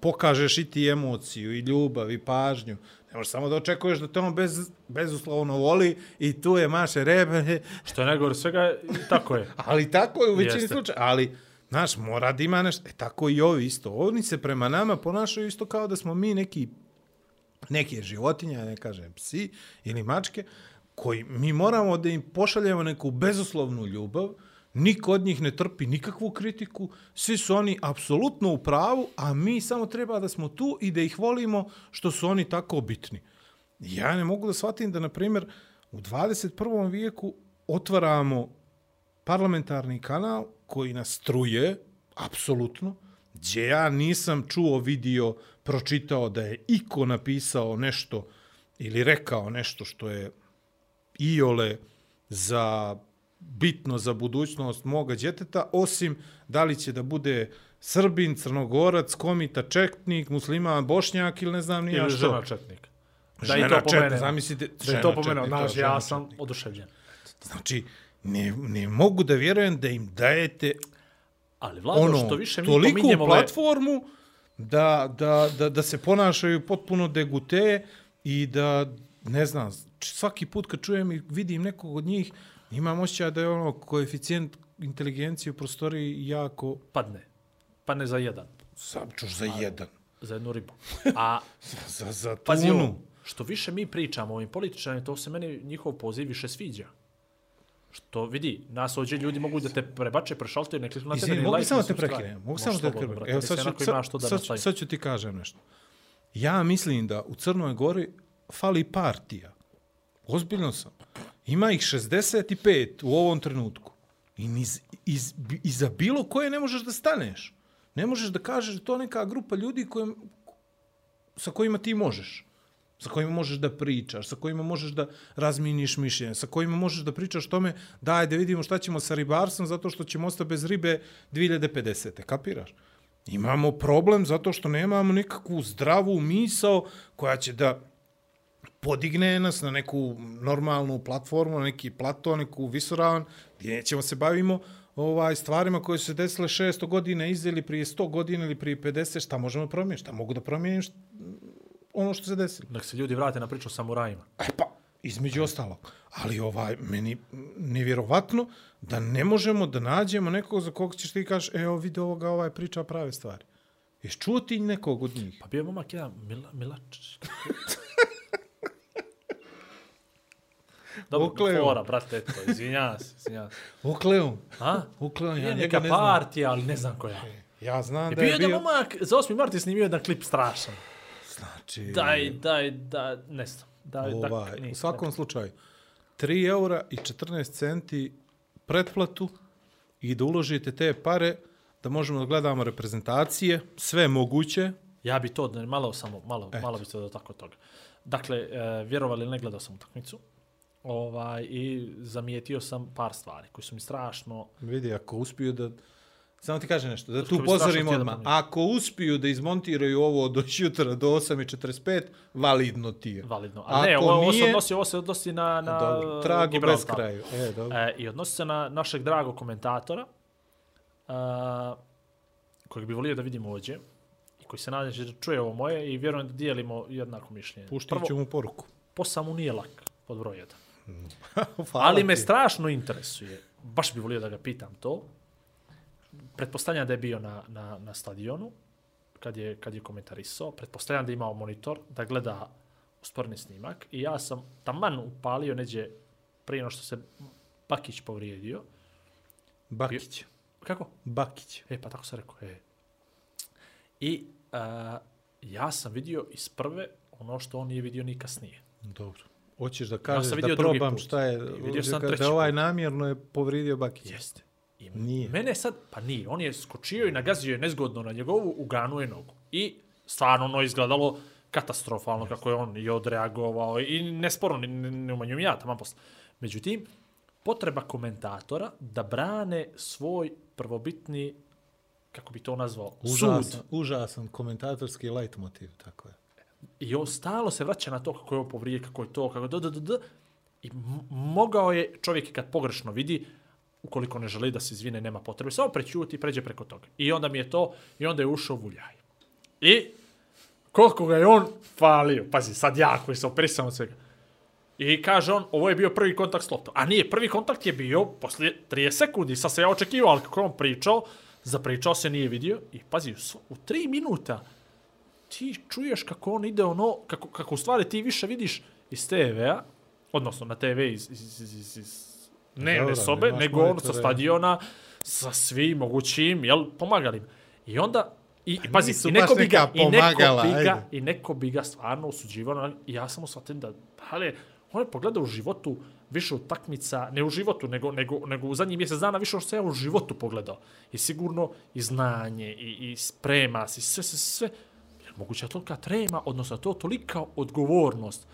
pokažeš i ti emociju, i ljubav, i pažnju. Ne možeš samo da očekuješ da te on bez, bezuslovno voli i tu je maše rebe, Što je najgore svega, tako je. ali tako je u većini slučaja. Ali, znaš, mora da ima nešto. E, tako i ovi isto. Oni se prema nama ponašaju isto kao da smo mi neki neke životinje, ne kažem psi ili mačke, koji mi moramo da im pošaljemo neku bezuslovnu ljubav, niko od njih ne trpi nikakvu kritiku, svi su oni apsolutno u pravu, a mi samo treba da smo tu i da ih volimo što su oni tako bitni. Ja ne mogu da shvatim da, na primjer, u 21. vijeku otvaramo parlamentarni kanal koji nas struje, apsolutno, gdje ja nisam čuo, vidio, pročitao da je iko napisao nešto ili rekao nešto što je iole za bitno za budućnost moga djeteta, osim da li će da bude Srbin, Crnogorac, Komita, Četnik, Musliman, Bošnjak ili ne znam ni ja Ili što. žena četnik. Da i Žena to četnik, pomene. zamislite, Da je to pomenuo, četnik, znaš, žena ja sam oduševljen. Znači, ne, ne mogu da vjerujem da im dajete Ali Vlado, ono, što više mi ove... platformu da, da, da, da se ponašaju potpuno degute i da, ne znam, svaki put kad čujem i vidim nekog od njih, imam osjećaj da je ono koeficijent inteligencije u prostoriji jako Padne. Padne za jedan. sapčuš za jedan. Za jednu ribu. A Za, za pazi tunu. ovo, što više mi pričamo o ovim političarima, to se meni njihov poziv više sviđa. Što vidi, nas ovdje ljudi mogu da te prebače, prešaltuju, ne kliknu na tebe, mogu samo te prekinem. Mogu samo te prekinem. brate, Evo, sad ću, sad, sad, nastavi. sad ću ti kažem nešto. Ja mislim da u Crnoj Gori fali partija. Ozbiljno sam. Ima ih 65 u ovom trenutku. I niz, iz, iza bilo koje ne možeš da staneš. Ne možeš da kažeš da to neka grupa ljudi kojim, sa kojima ti možeš. Sa kojima možeš da pričaš, sa kojima možeš da razminiš mišljenje, sa kojima možeš da pričaš tome daj da vidimo šta ćemo sa ribarstvom zato što ćemo ostati bez ribe 2050. Kapiraš? Imamo problem zato što nemamo nikakvu zdravu misao koja će da podigne nas na neku normalnu platformu, na neki plato, neku visoravan, gdje nećemo se bavimo ovaj stvarima koje su se desile 600 godina izdjeli ili prije 100 godina ili prije 50, šta možemo promijeniti, šta mogu da promijenim šta, ono što se desilo. Nek se ljudi vrate na priču o samurajima. E pa, između ostalog. Ali ovaj, meni nevjerovatno da ne možemo da nađemo nekog za kog ćeš ti kažeš, evo vidi ovoga, ovaj priča prave stvari. Ješ čuo ti nekog od njih? Pa bio je momak jedan Mila, Milačić. Dobro, Ukleo. fora, brate, eto, izvinjavam se, izvinjavam se. Ukleon. A? Ukleon, ja Je njega ne znam. partija, ali ne znam koja. Ja znam Je da bio je jedan bio... momak, za 8. mart je snimio jedan klip strašan. Znači, Daj, daj, da, ne znam. Daj, ovaj, dak, u svakom slučaju, 3 eura i 14 centi pretplatu i da uložite te pare da možemo da gledamo reprezentacije, sve moguće. Ja bi to, malo samo, malo, Eto. malo bi se do tako toga. Dakle, e, vjerovali ne, gledao sam utakmicu. Ovaj, I zamijetio sam par stvari koji su mi strašno... Vidi, ako uspiju da... Samo ti kaže nešto, da tu pozorimo odmah. Ako uspiju da izmontiraju ovo do jutra do 8.45, validno ti je. Validno. A Ako ne, ovo, ovo, se nije- odnosi, ovo se odnosi na, na Dobro, trago Gibraltar. bez kraju. E, dobro. E, I odnosi se na našeg dragog komentatora, uh, kojeg bi volio da vidimo ovdje, i koji se nadam da čuje ovo moje i vjerujem da dijelimo jednako mišljenje. Puštit ću mu poruku. posao mu nije lak, pod broj jedan. Hvala Ali me strašno interesuje, baš bi volio da ga pitam to, pretpostavljam da je bio na, na, na stadionu, kad je, kad je komentarisao, pretpostavljam da je imao monitor, da gleda usporni snimak i ja sam taman upalio neđe prije no što se Bakić povrijedio. Bakić. Kako? Bakić. E, pa tako sam rekao. E. I a, ja sam vidio iz prve ono što on nije vidio ni kasnije. Dobro. Hoćeš da kažeš sam da probam šta je, I vidio sam da, ovaj namjerno je povrijedio Bakića. Jeste. I Nije. Mene sad, pa nije, on je skočio i nagazio je nezgodno na njegovu, uganuo je nogu. I stvarno ono izgledalo katastrofalno kako je on i odreagovao i nesporno, ne, ne, ne umanjujem ja tamo posle. Međutim, potreba komentatora da brane svoj prvobitni, kako bi to nazvao, Užasan, sud. užasan komentatorski leitmotiv, tako je. I on stalo se vraća na to kako je ovo povrije, kako je to, kako da, da, da, da. I mogao je čovjek kad pogrešno vidi, ukoliko ne želi da se izvine, nema potrebe, samo prećuti i pređe preko toga. I onda mi je to, i onda je ušao Vuljaj. I koliko ga je on falio, pazi, sad ja koji sam operisao od svega. I kaže on, ovo je bio prvi kontakt s loptom. A nije, prvi kontakt je bio poslije 30 sekundi. Sad se ja očekivao, ali kako on pričao, zapričao se, nije vidio. I pazi, u, u 3 minuta ti čuješ kako on ide ono, kako, kako u stvari ti više vidiš iz TV-a, odnosno na TV iz, iz, iz, iz, iz dnevne Dobro, sobe, nemaš nego on sa stadiona, sa svim mogućim, jel, pomagali. I onda, i, i Pa pazi, nisu i neko, bi ga, i, neko pomagala, bi ga, i neko bi ga stvarno osuđivao, na- i ja sam osvatim da, ali, on je pogledao u životu više utakmica, ne u životu, nego, nego, nego u zadnjih mjesec dana više što ja u životu pogledao. I sigurno i znanje, i, i sprema se, sve, sve, sve. Jer moguće je tolika trema, odnosno to tolika odgovornost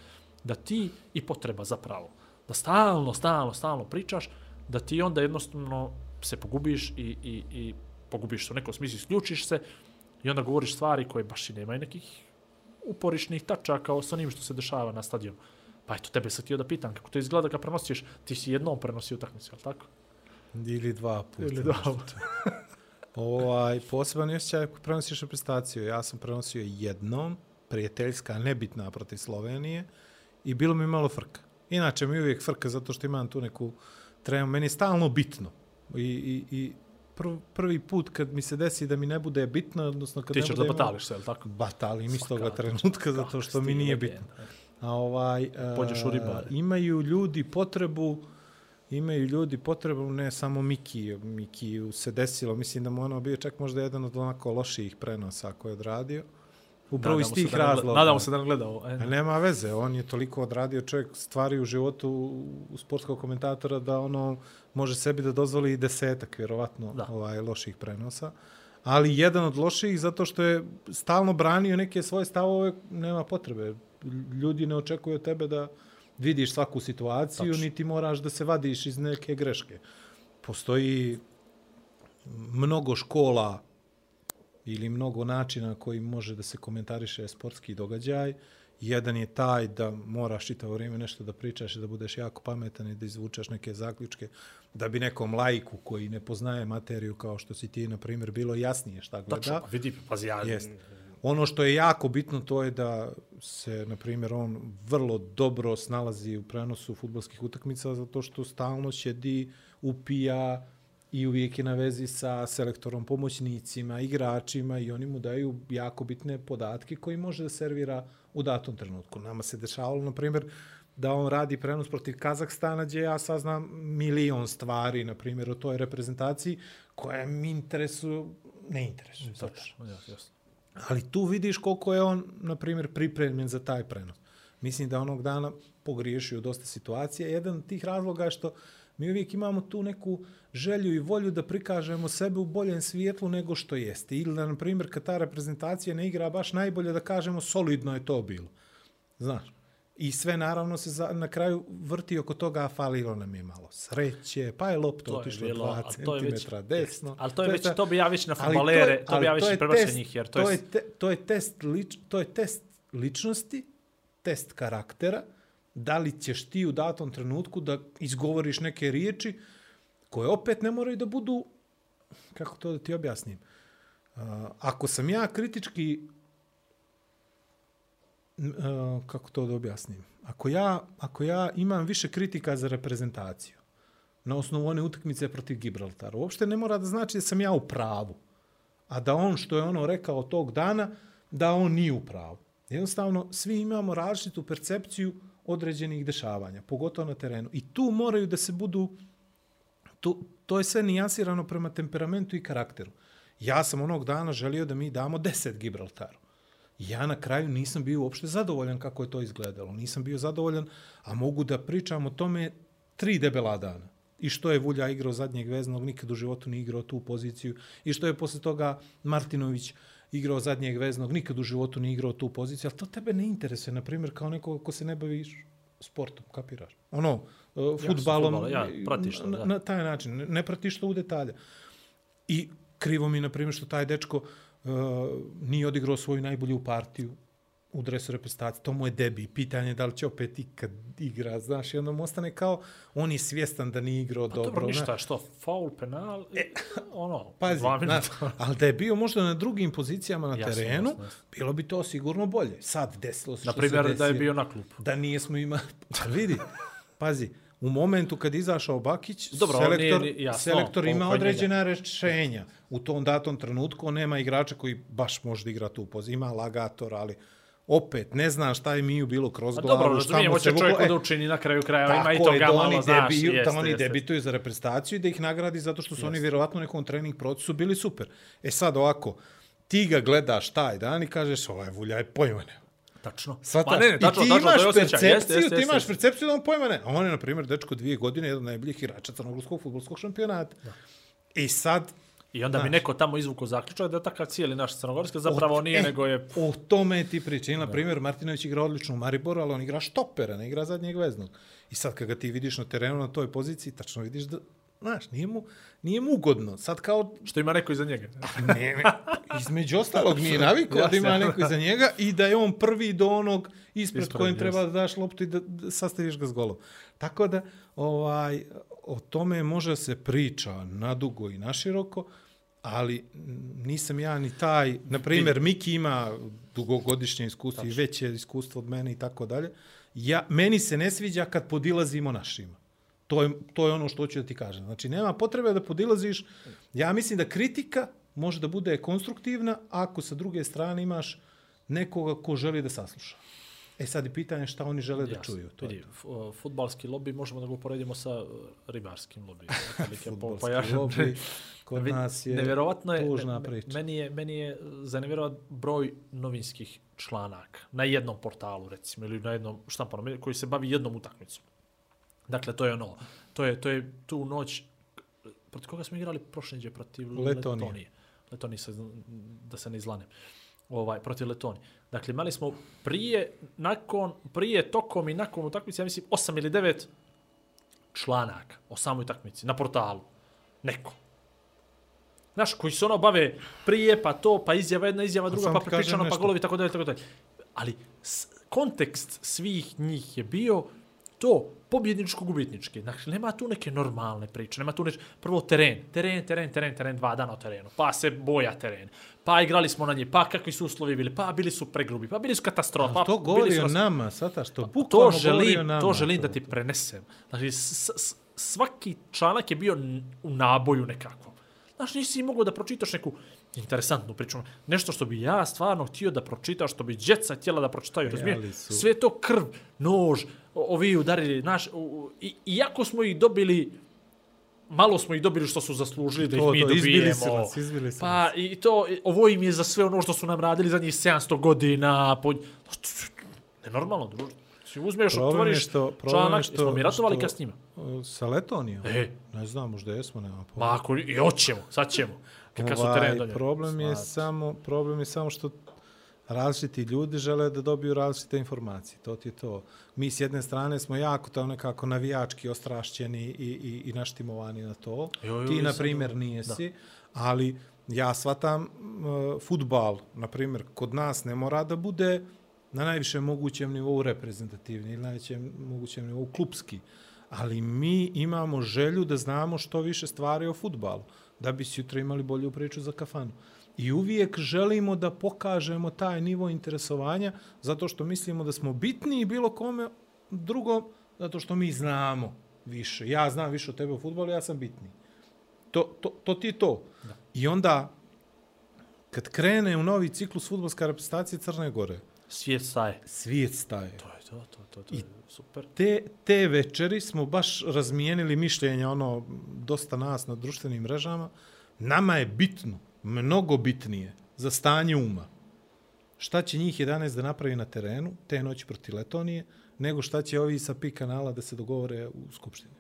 da ti i potreba zapravo. Da stalno, stalno, stalno pričaš, da ti onda jednostavno se pogubiš i, i, i pogubiš se u nekom smislu, isključiš se i onda govoriš stvari koje baš i nemaju nekih uporišnih tačaka sa onim što se dešava na stadionu. Pa eto, tebe sam htio da pitam, kako to izgleda kad prenosiš, ti si jednom prenosio utakmicu, je li tako? Ili dva puta. Ili dva Ovaj, poseban je osjećaj ako prenosiš reprezentaciju. Ja sam prenosio jednom, prijateljska, nebitna protiv Slovenije, i bilo mi malo frka. Inače mi je uvijek frka zato što imam tu neku tremu. Meni je stalno bitno. I, i, i prv, prvi put kad mi se desi da mi ne bude bitno, odnosno kad Ti ne ćeš da batališ se, li tako? Batalim iz toga trenutka zato što mi nije bitno. A ovaj, Pođeš u ribare. imaju ljudi potrebu imaju ljudi potrebu, ne samo Miki, Miki se desilo, mislim da mu ono bio čak možda jedan od onako lošijih prenosa koje je odradio. Upravo iz tih razloga. Nadamo se da ne gleda ovo. E, nema veze, on je toliko odradio čovjek stvari u životu u sportskog komentatora da ono može sebi da dozvoli i desetak, vjerovatno, Da. ovaj, loših prenosa. Ali jedan od loših zato što je stalno branio neke svoje stavove, nema potrebe. Ljudi ne očekuju od tebe da vidiš svaku situaciju, Tačno. niti moraš da se vadiš iz neke greške. Postoji mnogo škola ili mnogo načina koji može da se komentariše sportski događaj. Jedan je taj da moraš čitavo vrijeme nešto da pričaš i da budeš jako pametan i da izvučeš neke zaključke da bi nekom lajku koji ne poznaje materiju kao što si ti, na primjer, bilo jasnije šta gleda. Tačno, vidi, pazi, ja... Jeste. Ono što je jako bitno to je da se, na primjer, on vrlo dobro snalazi u prenosu futbolskih utakmica zato što stalno šedi, upija i uvijek je na vezi sa selektorom, pomoćnicima, igračima i oni mu daju jako bitne podatke koji može da servira u datom trenutku. Nama se dešavalo, na primjer, da on radi prenos protiv Kazahstana, gdje ja saznam milion stvari, na primjer, o toj reprezentaciji, koje mi interesuju, ne interesuju. Tačno, ja, jasno. Ali tu vidiš koliko je on, na primjer, pripremljen za taj prenos. Mislim da onog dana pogriješio dosta situacija. Jedan od tih razloga je što mi uvijek imamo tu neku želju i volju da prikažemo sebe u boljem svijetlu nego što jeste. Ili da, na primjer, kad ta reprezentacija ne igra baš najbolje, da kažemo solidno je to bilo. Znaš? I sve naravno se za, na kraju vrti oko toga, a falilo nam je malo sreće, pa je lopta To je otišla bilo, 2 a to je već- cm desno. Ali to je već, ta- to bi ja već na ali futbalere, to, bi ja već je prebacio test- njih, jer to, to je... je, te, to je test lič, to je test ličnosti, test karaktera, da li ćeš ti u datom trenutku da izgovoriš neke riječi koje opet ne moraju da budu, kako to da ti objasnim, uh, ako sam ja kritički, uh, kako to da objasnim, ako ja, ako ja imam više kritika za reprezentaciju, na osnovu one utakmice protiv Gibraltara, uopšte ne mora da znači da sam ja u pravu a da on što je ono rekao tog dana, da on nije u pravu. Jednostavno, svi imamo različitu percepciju određenih dešavanja, pogotovo na terenu. I tu moraju da se budu, to, to je sve nijansirano prema temperamentu i karakteru. Ja sam onog dana želio da mi damo 10 Gibraltaru. Ja na kraju nisam bio uopšte zadovoljan kako je to izgledalo. Nisam bio zadovoljan, a mogu da pričam o tome tri debela dana. I što je Vulja igrao zadnjeg veznog, nikad u životu nije igrao tu poziciju. I što je posle toga Martinović igrao zadnjeg veznog, nikad u životu nije igrao tu poziciju. Ali to tebe ne interesuje, na primjer, kao neko ko se ne bavi sportom, kapiraš? Ono, uh, futbalom, fudbala, ja, pratiš to, na, da. na taj način, ne, ne pratiš to u detalje. I krivo mi, na primjer, što taj dečko uh, nije odigrao svoju najbolju partiju u dresu reprezentacije. To mu je debi. Pitanje je da li će opet ikad igra, znaš, i onda mu ostane kao, on je svjestan da nije igrao Pa dobro. dobro, znaš. ništa, što, faul, penal, e, ono, Pazi, dva minuta. ali da je bio možda na drugim pozicijama na Jasno, terenu, jasno, jasno. bilo bi to sigurno bolje. Sad desilo se Na što primjer, se da je desilo. bio na klupu. Da nije smo imali... Pa vidi, pazi, u momentu kad izašao Bakić, Dobro, selektor, nije ni- jasno, selektor ima određena rešenja. U tom datom trenutku on nema igrača koji baš može da igra tu poziciju. Ima lagator, ali opet ne znam šta je Miju bilo kroz A glavu. dobro, razumijem, hoće čovjek vuklo. da učini na kraju krajeva, ima i toga da malo, oni, znaš, debiju, jeste, da oni jeste. debituju za reprezentaciju i da ih nagradi zato što su oni vjerovatno u nekom trening procesu bili super. E sad ovako, ti ga gledaš taj dan i kažeš, ovaj vulja je pojma nema. Tačno. Svataš, Ma ne, ne, tačno, I ti tačno, imaš percepciju, Jeste, jeste, ti jeste, imaš jeste. percepciju da on pojma ne. A on je, na primjer, dečko dvije godine, jedan od najboljih igrača crnogorskog futbolskog šampionata. Da. I sad, I onda mi Znaš. neko tamo izvuko zaključak da je takav cijeli naš crnogorski, zapravo nije, e, nego je... O tome ti priča. Ili, na primjer, Martinović igra odlično u Mariboru, ali on igra štopera, ne igra zadnjeg veznog. I sad kad ga ti vidiš na terenu na toj poziciji, tačno vidiš da, znaš, nije mu, nije mu ugodno. Sad kao, Što ima neko iza njega. ne, ne, između ostalog nije navikao da ima neko iza njega i da je on prvi do onog ispred, Ispred, kojem jes. treba da daš loptu i da, da sastaviš ga s golom. Tako da, ovaj, o tome može se priča nadugo i naširoko, ali nisam ja ni taj, na primjer, Miki ima dugogodišnje iskustvo i veće iskustvo od mene i tako dalje. Ja, meni se ne sviđa kad podilazimo našima. To je, to je ono što hoću da ti kažem. Znači, nema potrebe da podilaziš. Ja mislim da kritika može da bude konstruktivna ako sa druge strane imaš nekoga ko želi da sasluša. E sad je pitanje šta oni žele da čuju. To Vidi, futbalski lobby možemo da ga uporedimo sa uh, ribarskim lobby. Otprilike, po- pojašnjam. lobby kod nas je nevjerovatno je, tužna priča. Meni je, meni je za nevjerovat broj novinskih članaka na jednom portalu, recimo, ili na jednom štampanom, koji se bavi jednom utakmicom. Dakle, to je ono, to je, to je tu noć, protiv koga smo igrali prošle protiv Letonije. Letonije. Letonije, da se ne izlanem. Ovaj, protiv Letonije. Dakle, imali smo prije, nakon, prije, tokom i nakon utakmice, ja mislim, 8 ili 9 članaka o samoj utakmici na portalu. Neko. Znaš, koji se ono bave prije, pa to, pa izjava jedna, izjava druga, pa ti kažem prepričano, pa golovi, tako dalje, tako dalje. Ali kontekst svih njih je bio to pobjedničko-gubitnički. Dakle, nema tu neke normalne priče, nema tu neke... Prvo teren, teren, teren, teren, teren, dva dana o terenu, pa se boja teren, pa igrali smo na nje, pa kakvi su uslovi bili, pa bili su pregrubi, pa bili su katastrofa, Ali to pa govori bili su o nas- nama, sata što to bukvalno govori želim, nama. to želim da ti prenesem. Znači, s, s, svaki članak je bio u naboju nekakvom. Znaš, nisi mogao da pročitaš neku interesantnu priču. Nešto što bi ja stvarno htio da pročitam, što bi djeca htjela da pročitaju, razumije? ali su- Sve to krv, nož, ovi udarili, naš, u- i, iako smo ih dobili, malo smo ih dobili što su zaslužili da ih To, mi to, izbili dobijemo. su nas, izbili su Pa i to, ovo im je za sve ono što su nam radili za njih 700 godina. Po... Nenormalno, druže. Si uzmeš, Problem otvoriš što- članak, što- jesmo mi ratovali što- kad s njima? O, Sa Letonijom? E. Ne znam, možda jesmo, nema pojma. Ma ako i hoćemo, sad ćemo. Kad, kad su Ovaj, teren problem je Sad. samo problem je samo što različiti ljudi žele da dobiju različite informacije. To ti je to. Mi s jedne strane smo jako to nekako navijački ostrašćeni i, i, i naštimovani na to. Jo, jo, ti, na primjer, nijesi, ali ja shvatam uh, futbal, na primjer, kod nas ne mora da bude na najvišem mogućem nivou reprezentativni ili najvećem mogućem nivou klubski. Ali mi imamo želju da znamo što više stvari o futbalu, da bi sutra imali bolju priču za kafanu. I uvijek želimo da pokažemo taj nivo interesovanja zato što mislimo da smo bitniji bilo kome drugom, zato što mi znamo više. Ja znam više od tebe o futbolu, ja sam bitniji. To, to, to ti je to. Da. I onda, kad krene u novi ciklus futbolska reprezentacija Crne Gore, Svijet staje. svijet staje. To je to, to, to, to je super. Te, te večeri smo baš razmijenili mišljenja, ono, dosta nas na društvenim mrežama. Nama je bitno, mnogo bitnije, za stanje uma. Šta će njih 11 da napravi na terenu, te noći proti Letonije, nego šta će ovi sa pi kanala da se dogovore u Skupštini.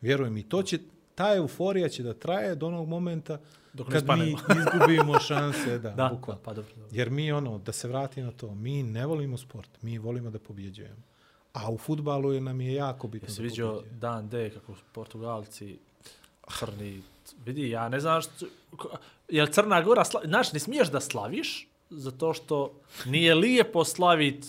Vjerujem, i to će, ta euforija će da traje do onog momenta Dok kad mi izgubimo šanse, da, Da, bukvalno. pa dobro. dobro. Jer mi ono, da se vrati na to, mi ne volimo sport, mi volimo da pobjeđujemo. A u futbalu je nam je jako bitno Jesi da vidio dan D kako Portugalci crni, vidi, ja ne znam što, ko- jel Crna Gora, sla, znaš, ne smiješ da slaviš, zato što nije lijepo slavit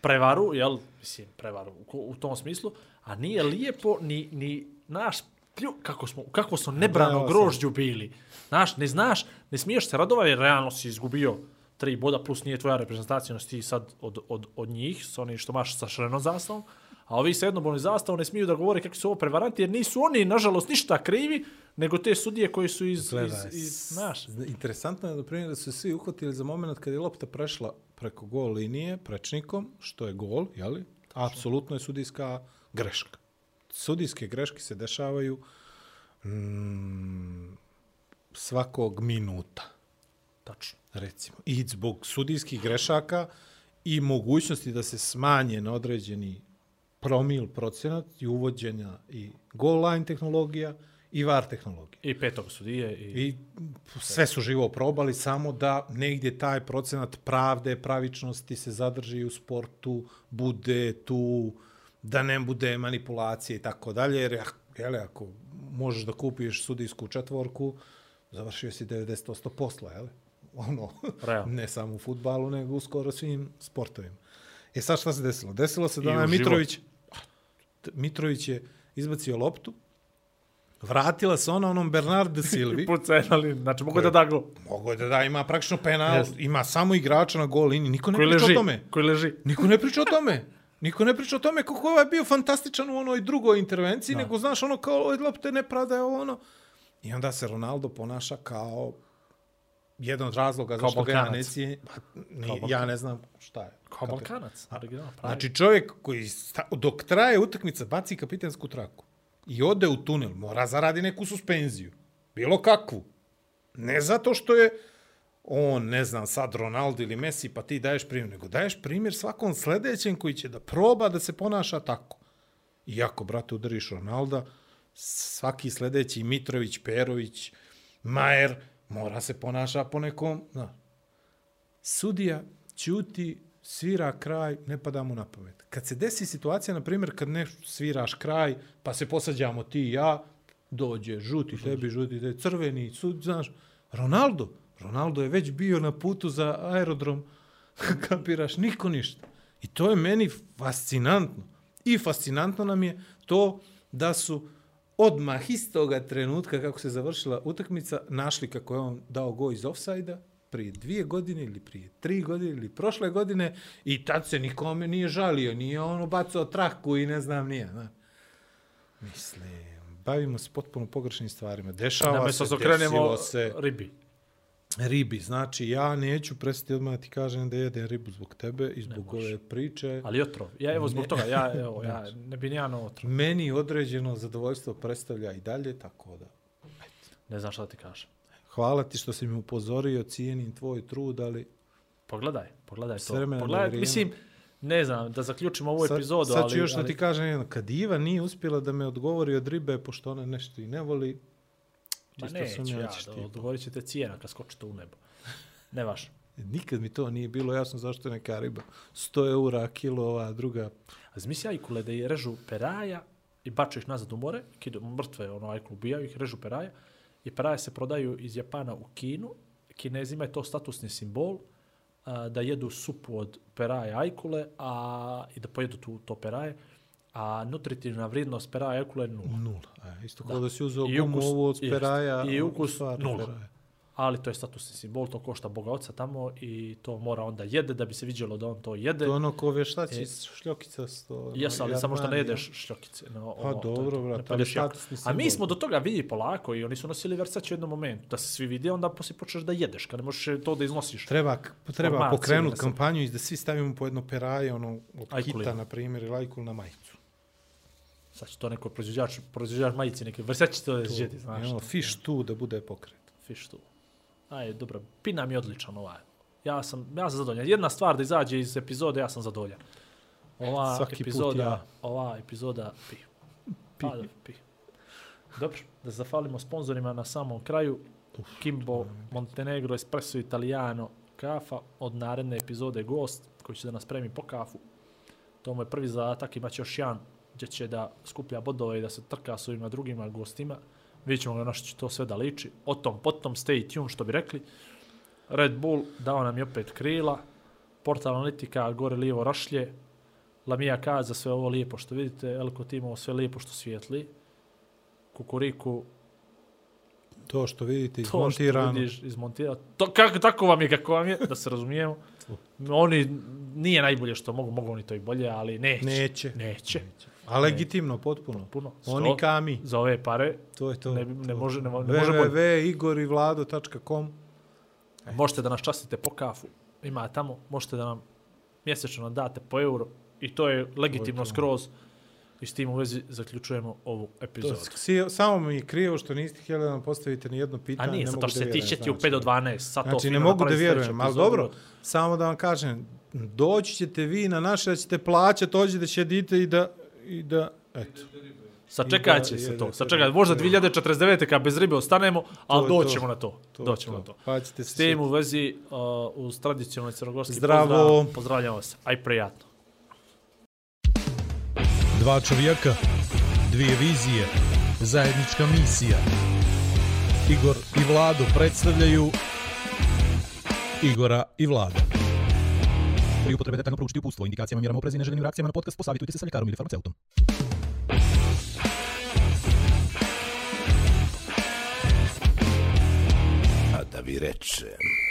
prevaru, jel, mislim, prevaru u, u tom smislu, a nije lijepo ni, ni naš plju, kako smo, kako smo nebrano grožđu bili. Znaš, ne znaš, ne smiješ se radovati, jer realno si izgubio tri boda, plus nije tvoja reprezentacija, no si ti sad od, od, od njih, s onim što maš sa šrenom zastavom, a ovi sa jednobolni zastavom ne smiju da govore kakvi su ovo prevaranti, jer nisu oni, nažalost, ništa krivi, nego te sudije koji su iz, iz, Gledaj, iz, znaš, Interesantno je da primjer da su svi uhvatili za moment kad je lopta prešla preko gol linije prečnikom, što je gol, jeli? Apsolutno je sudijska greška. Sudijske greške se dešavaju mm, svakog minuta. tačno. recimo. I zbog sudijskih grešaka i mogućnosti da se smanje na određeni promil procenat i uvođenja i goal line tehnologija i VAR tehnologija. I petog sudije. I, I sve su živo probali, samo da negdje taj procenat pravde, pravičnosti se zadrži u sportu, bude tu, da ne bude manipulacije i tako dalje, jer jele, ako možeš da kupiš sudijsku četvorku, završio si 90% posla, jel? Ono, Realno. ne samo u futbalu, nego u skoro svim sportovima. E sad šta se desilo? Desilo se da životu. Mitrović, Mitrović je izbacio loptu, vratila se ona onom Bernard de Silvi. I pucenali, znači mogu da da go. Mogu je da da, ima praktično penal, Jeste. ima samo igrača na gol liniji, niko ne Koji priča leži, o tome. koji leži. Niko ne priča o tome. Niko ne priča o tome kako je ovaj bio fantastičan u onoj drugoj intervenciji, Da. nego znaš ono kao ove lopte ne pradaje ovo ono. I onda se Ronaldo ponaša kao jedan od razloga Kao zašto ga ja ne Balkanac. cijenim. Pa, Kao ja Balkanac. ne znam šta je. Kao Kako- Balkanac. original, pravi. Znači čovjek koji sta- dok traje utakmica baci kapitensku traku i ode u tunel, mora zaradi neku suspenziju. Bilo kakvu. Ne zato što je on, ne znam, sad Ronaldo ili Messi, pa ti daješ primjer, nego daješ primjer svakom sledećem koji će da proba da se ponaša tako. Iako, brate, udariš Ronalda, svaki sledeći Mitrović, Perović, Majer, mora se ponaša po nekom, znaš, sudija ćuti, svira kraj, ne pada mu na pamet. Kad se desi situacija, na primjer, kad ne sviraš kraj, pa se posađamo ti i ja, dođe žuti tebi, žuti tebi, crveni, sud, znaš, Ronaldo, Ronaldo je već bio na putu za aerodrom, kapiraš, niko ništa. I to je meni fascinantno. I fascinantno nam je to da su odmah iz toga trenutka kako se završila utakmica našli kako je on dao go iz ofsajda prije dvije godine ili prije tri godine ili prošle godine i tad se nikome nije žalio, nije ono bacao traku i ne znam nije. Ne. Mislim, bavimo se potpuno pogrešnim stvarima. Dešava Da se, desilo se. ribi. Ribi. Znači, ja neću prestati odmah ti kažem da jedem ribu zbog tebe i zbog ove priče. Ali otrov. Ja evo zbog toga, ja, evo, ja ne bi nijano otrov. Meni određeno zadovoljstvo predstavlja i dalje, tako da. Ne znam šta ti kažem. Hvala ti što si mi upozorio, cijenim tvoj trud, ali Pogledaj, pogledaj to. Pogledaj, mislim, ne znam, da zaključimo ovu sad, epizodu, sad ali... ću još da ti kažem jedno. Kad Iva nije uspjela da me odgovori od ribe, pošto ona nešto i ne voli, Ma čisto neću sumnjam ja, da ti odgovorit ćete cijena kad skočite u nebo. Ne vaš. Nikad mi to nije bilo jasno zašto je neka riba 100 eura kilo, ova druga. A zamisli ajkule da je režu peraja i baču ih nazad u more, kidu mrtve, ono ajkulu ubijaju ih, režu peraja i peraje se prodaju iz Japana u Kinu. Kinezima je to statusni simbol a, da jedu supu od peraja ajkule a, i da pojedu tu, to peraje, a nutritivna vrijednost peraja ajkule je nula. Nula. E, isto kao da, si uzeo I gumu ukus- ovu od peraja. I a ukus nula. peraja. Ali to je statusni simbol, to košta Boga oca tamo i to mora onda jede da bi se vidjelo da on to jede. To ono ko vještaci E. šljokica. Sto, Jesu, ali ono, samo što ne jedeš šljokice. No, Pa ono, je dobro, brate, ali statusni A mi simbol. smo do toga vidi polako i oni su nosili Versace u jednom momentu. Da se svi vidi, onda poslije počneš da jedeš, kad ne možeš to da iznosiš. Treba, treba pokrenuti kampanju i da svi stavimo po jedno peraje, ono, od Ajkulina. kita, na primjer, ili ajkul na majicu. Sad će to neko proizvođač, proizvođač majice, neki Versace će to žedi, znaš. Ono, fish tu da bude pokret. Fiš tu. Aj, dobro, pina mi je odličan ovaj. Ja sam, ja sam zadovoljan. Jedna stvar da izađe iz epizode, ja sam zadovoljan. Ova Svaki put epizoda, ja. ova epizoda, pi. Pa, da, pi. Dobro, da zafalimo sponsorima na samom kraju. Kimbo, Montenegro, Espresso Italiano, kafa. Od naredne epizode gost koji će da nas premi po kafu. To mu je prvi zadatak, imaće još jedan gdje će da skuplja bodove i da se trka s ovima drugima gostima. Vidjet ćemo na što će to sve da liči. O tom, potom, stay tuned, što bi rekli. Red Bull dao nam je opet krila. Portal analitika, gore lijevo rašlje. Lamija kaza sve ovo lijepo što vidite. Elko Timo sve lijepo što svijetli. Kukuriku, To što vidite to što izmontirano. vidiš izmontirano. To, kako, tako vam je kako vam je, da se razumijemo. Oni, nije najbolje što mogu, mogu oni to i bolje, ali neće. Neće. Neće. A legitimno, potpuno. Puno. Oni kami. Za ove pare To je to. ne, ne, to. može, ne, ne može bolje. www.igorivlado.com Možete da nas častite po kafu. Ima tamo, možete da nam mjesečno nam date po euro i to je legitimno skroz. I s tim u vezi zaključujemo ovu To, epizodu. si, samo mi je krivo što niste htjeli da nam postavite ni jedno A pitanje. nije, ne zato što se tiče ti u znači. 5 do 12. Sad to Znači, fino ne mogu da vjerujem, ali dobro, samo da vam kažem, doći ćete vi na naše, da ćete plaćati, dođe da će dite i da, i da, eto. Sačekat će se to. Sačekat. Možda ribu. 2049. kad bez ribe ostanemo, ali to. doćemo na to. To Doćemo to. na to. Pa ćete se S tim u vezi, uh, uz tradicionalni crnogorski Zdravo. pozdrav, pozdravljam vas. Aj prijatno. Dva čovjeka, dvije vizije, zajednička misija. Igor i Vlado predstavljaju Igora i Vlada. Pri upotrebe detaljno proučiti upustvo, indikacijama, mjerama oprezi i neželjenim reakcijama na podcast, posavitujte se sa ljekarom ili farmaceutom. A da vi rečem...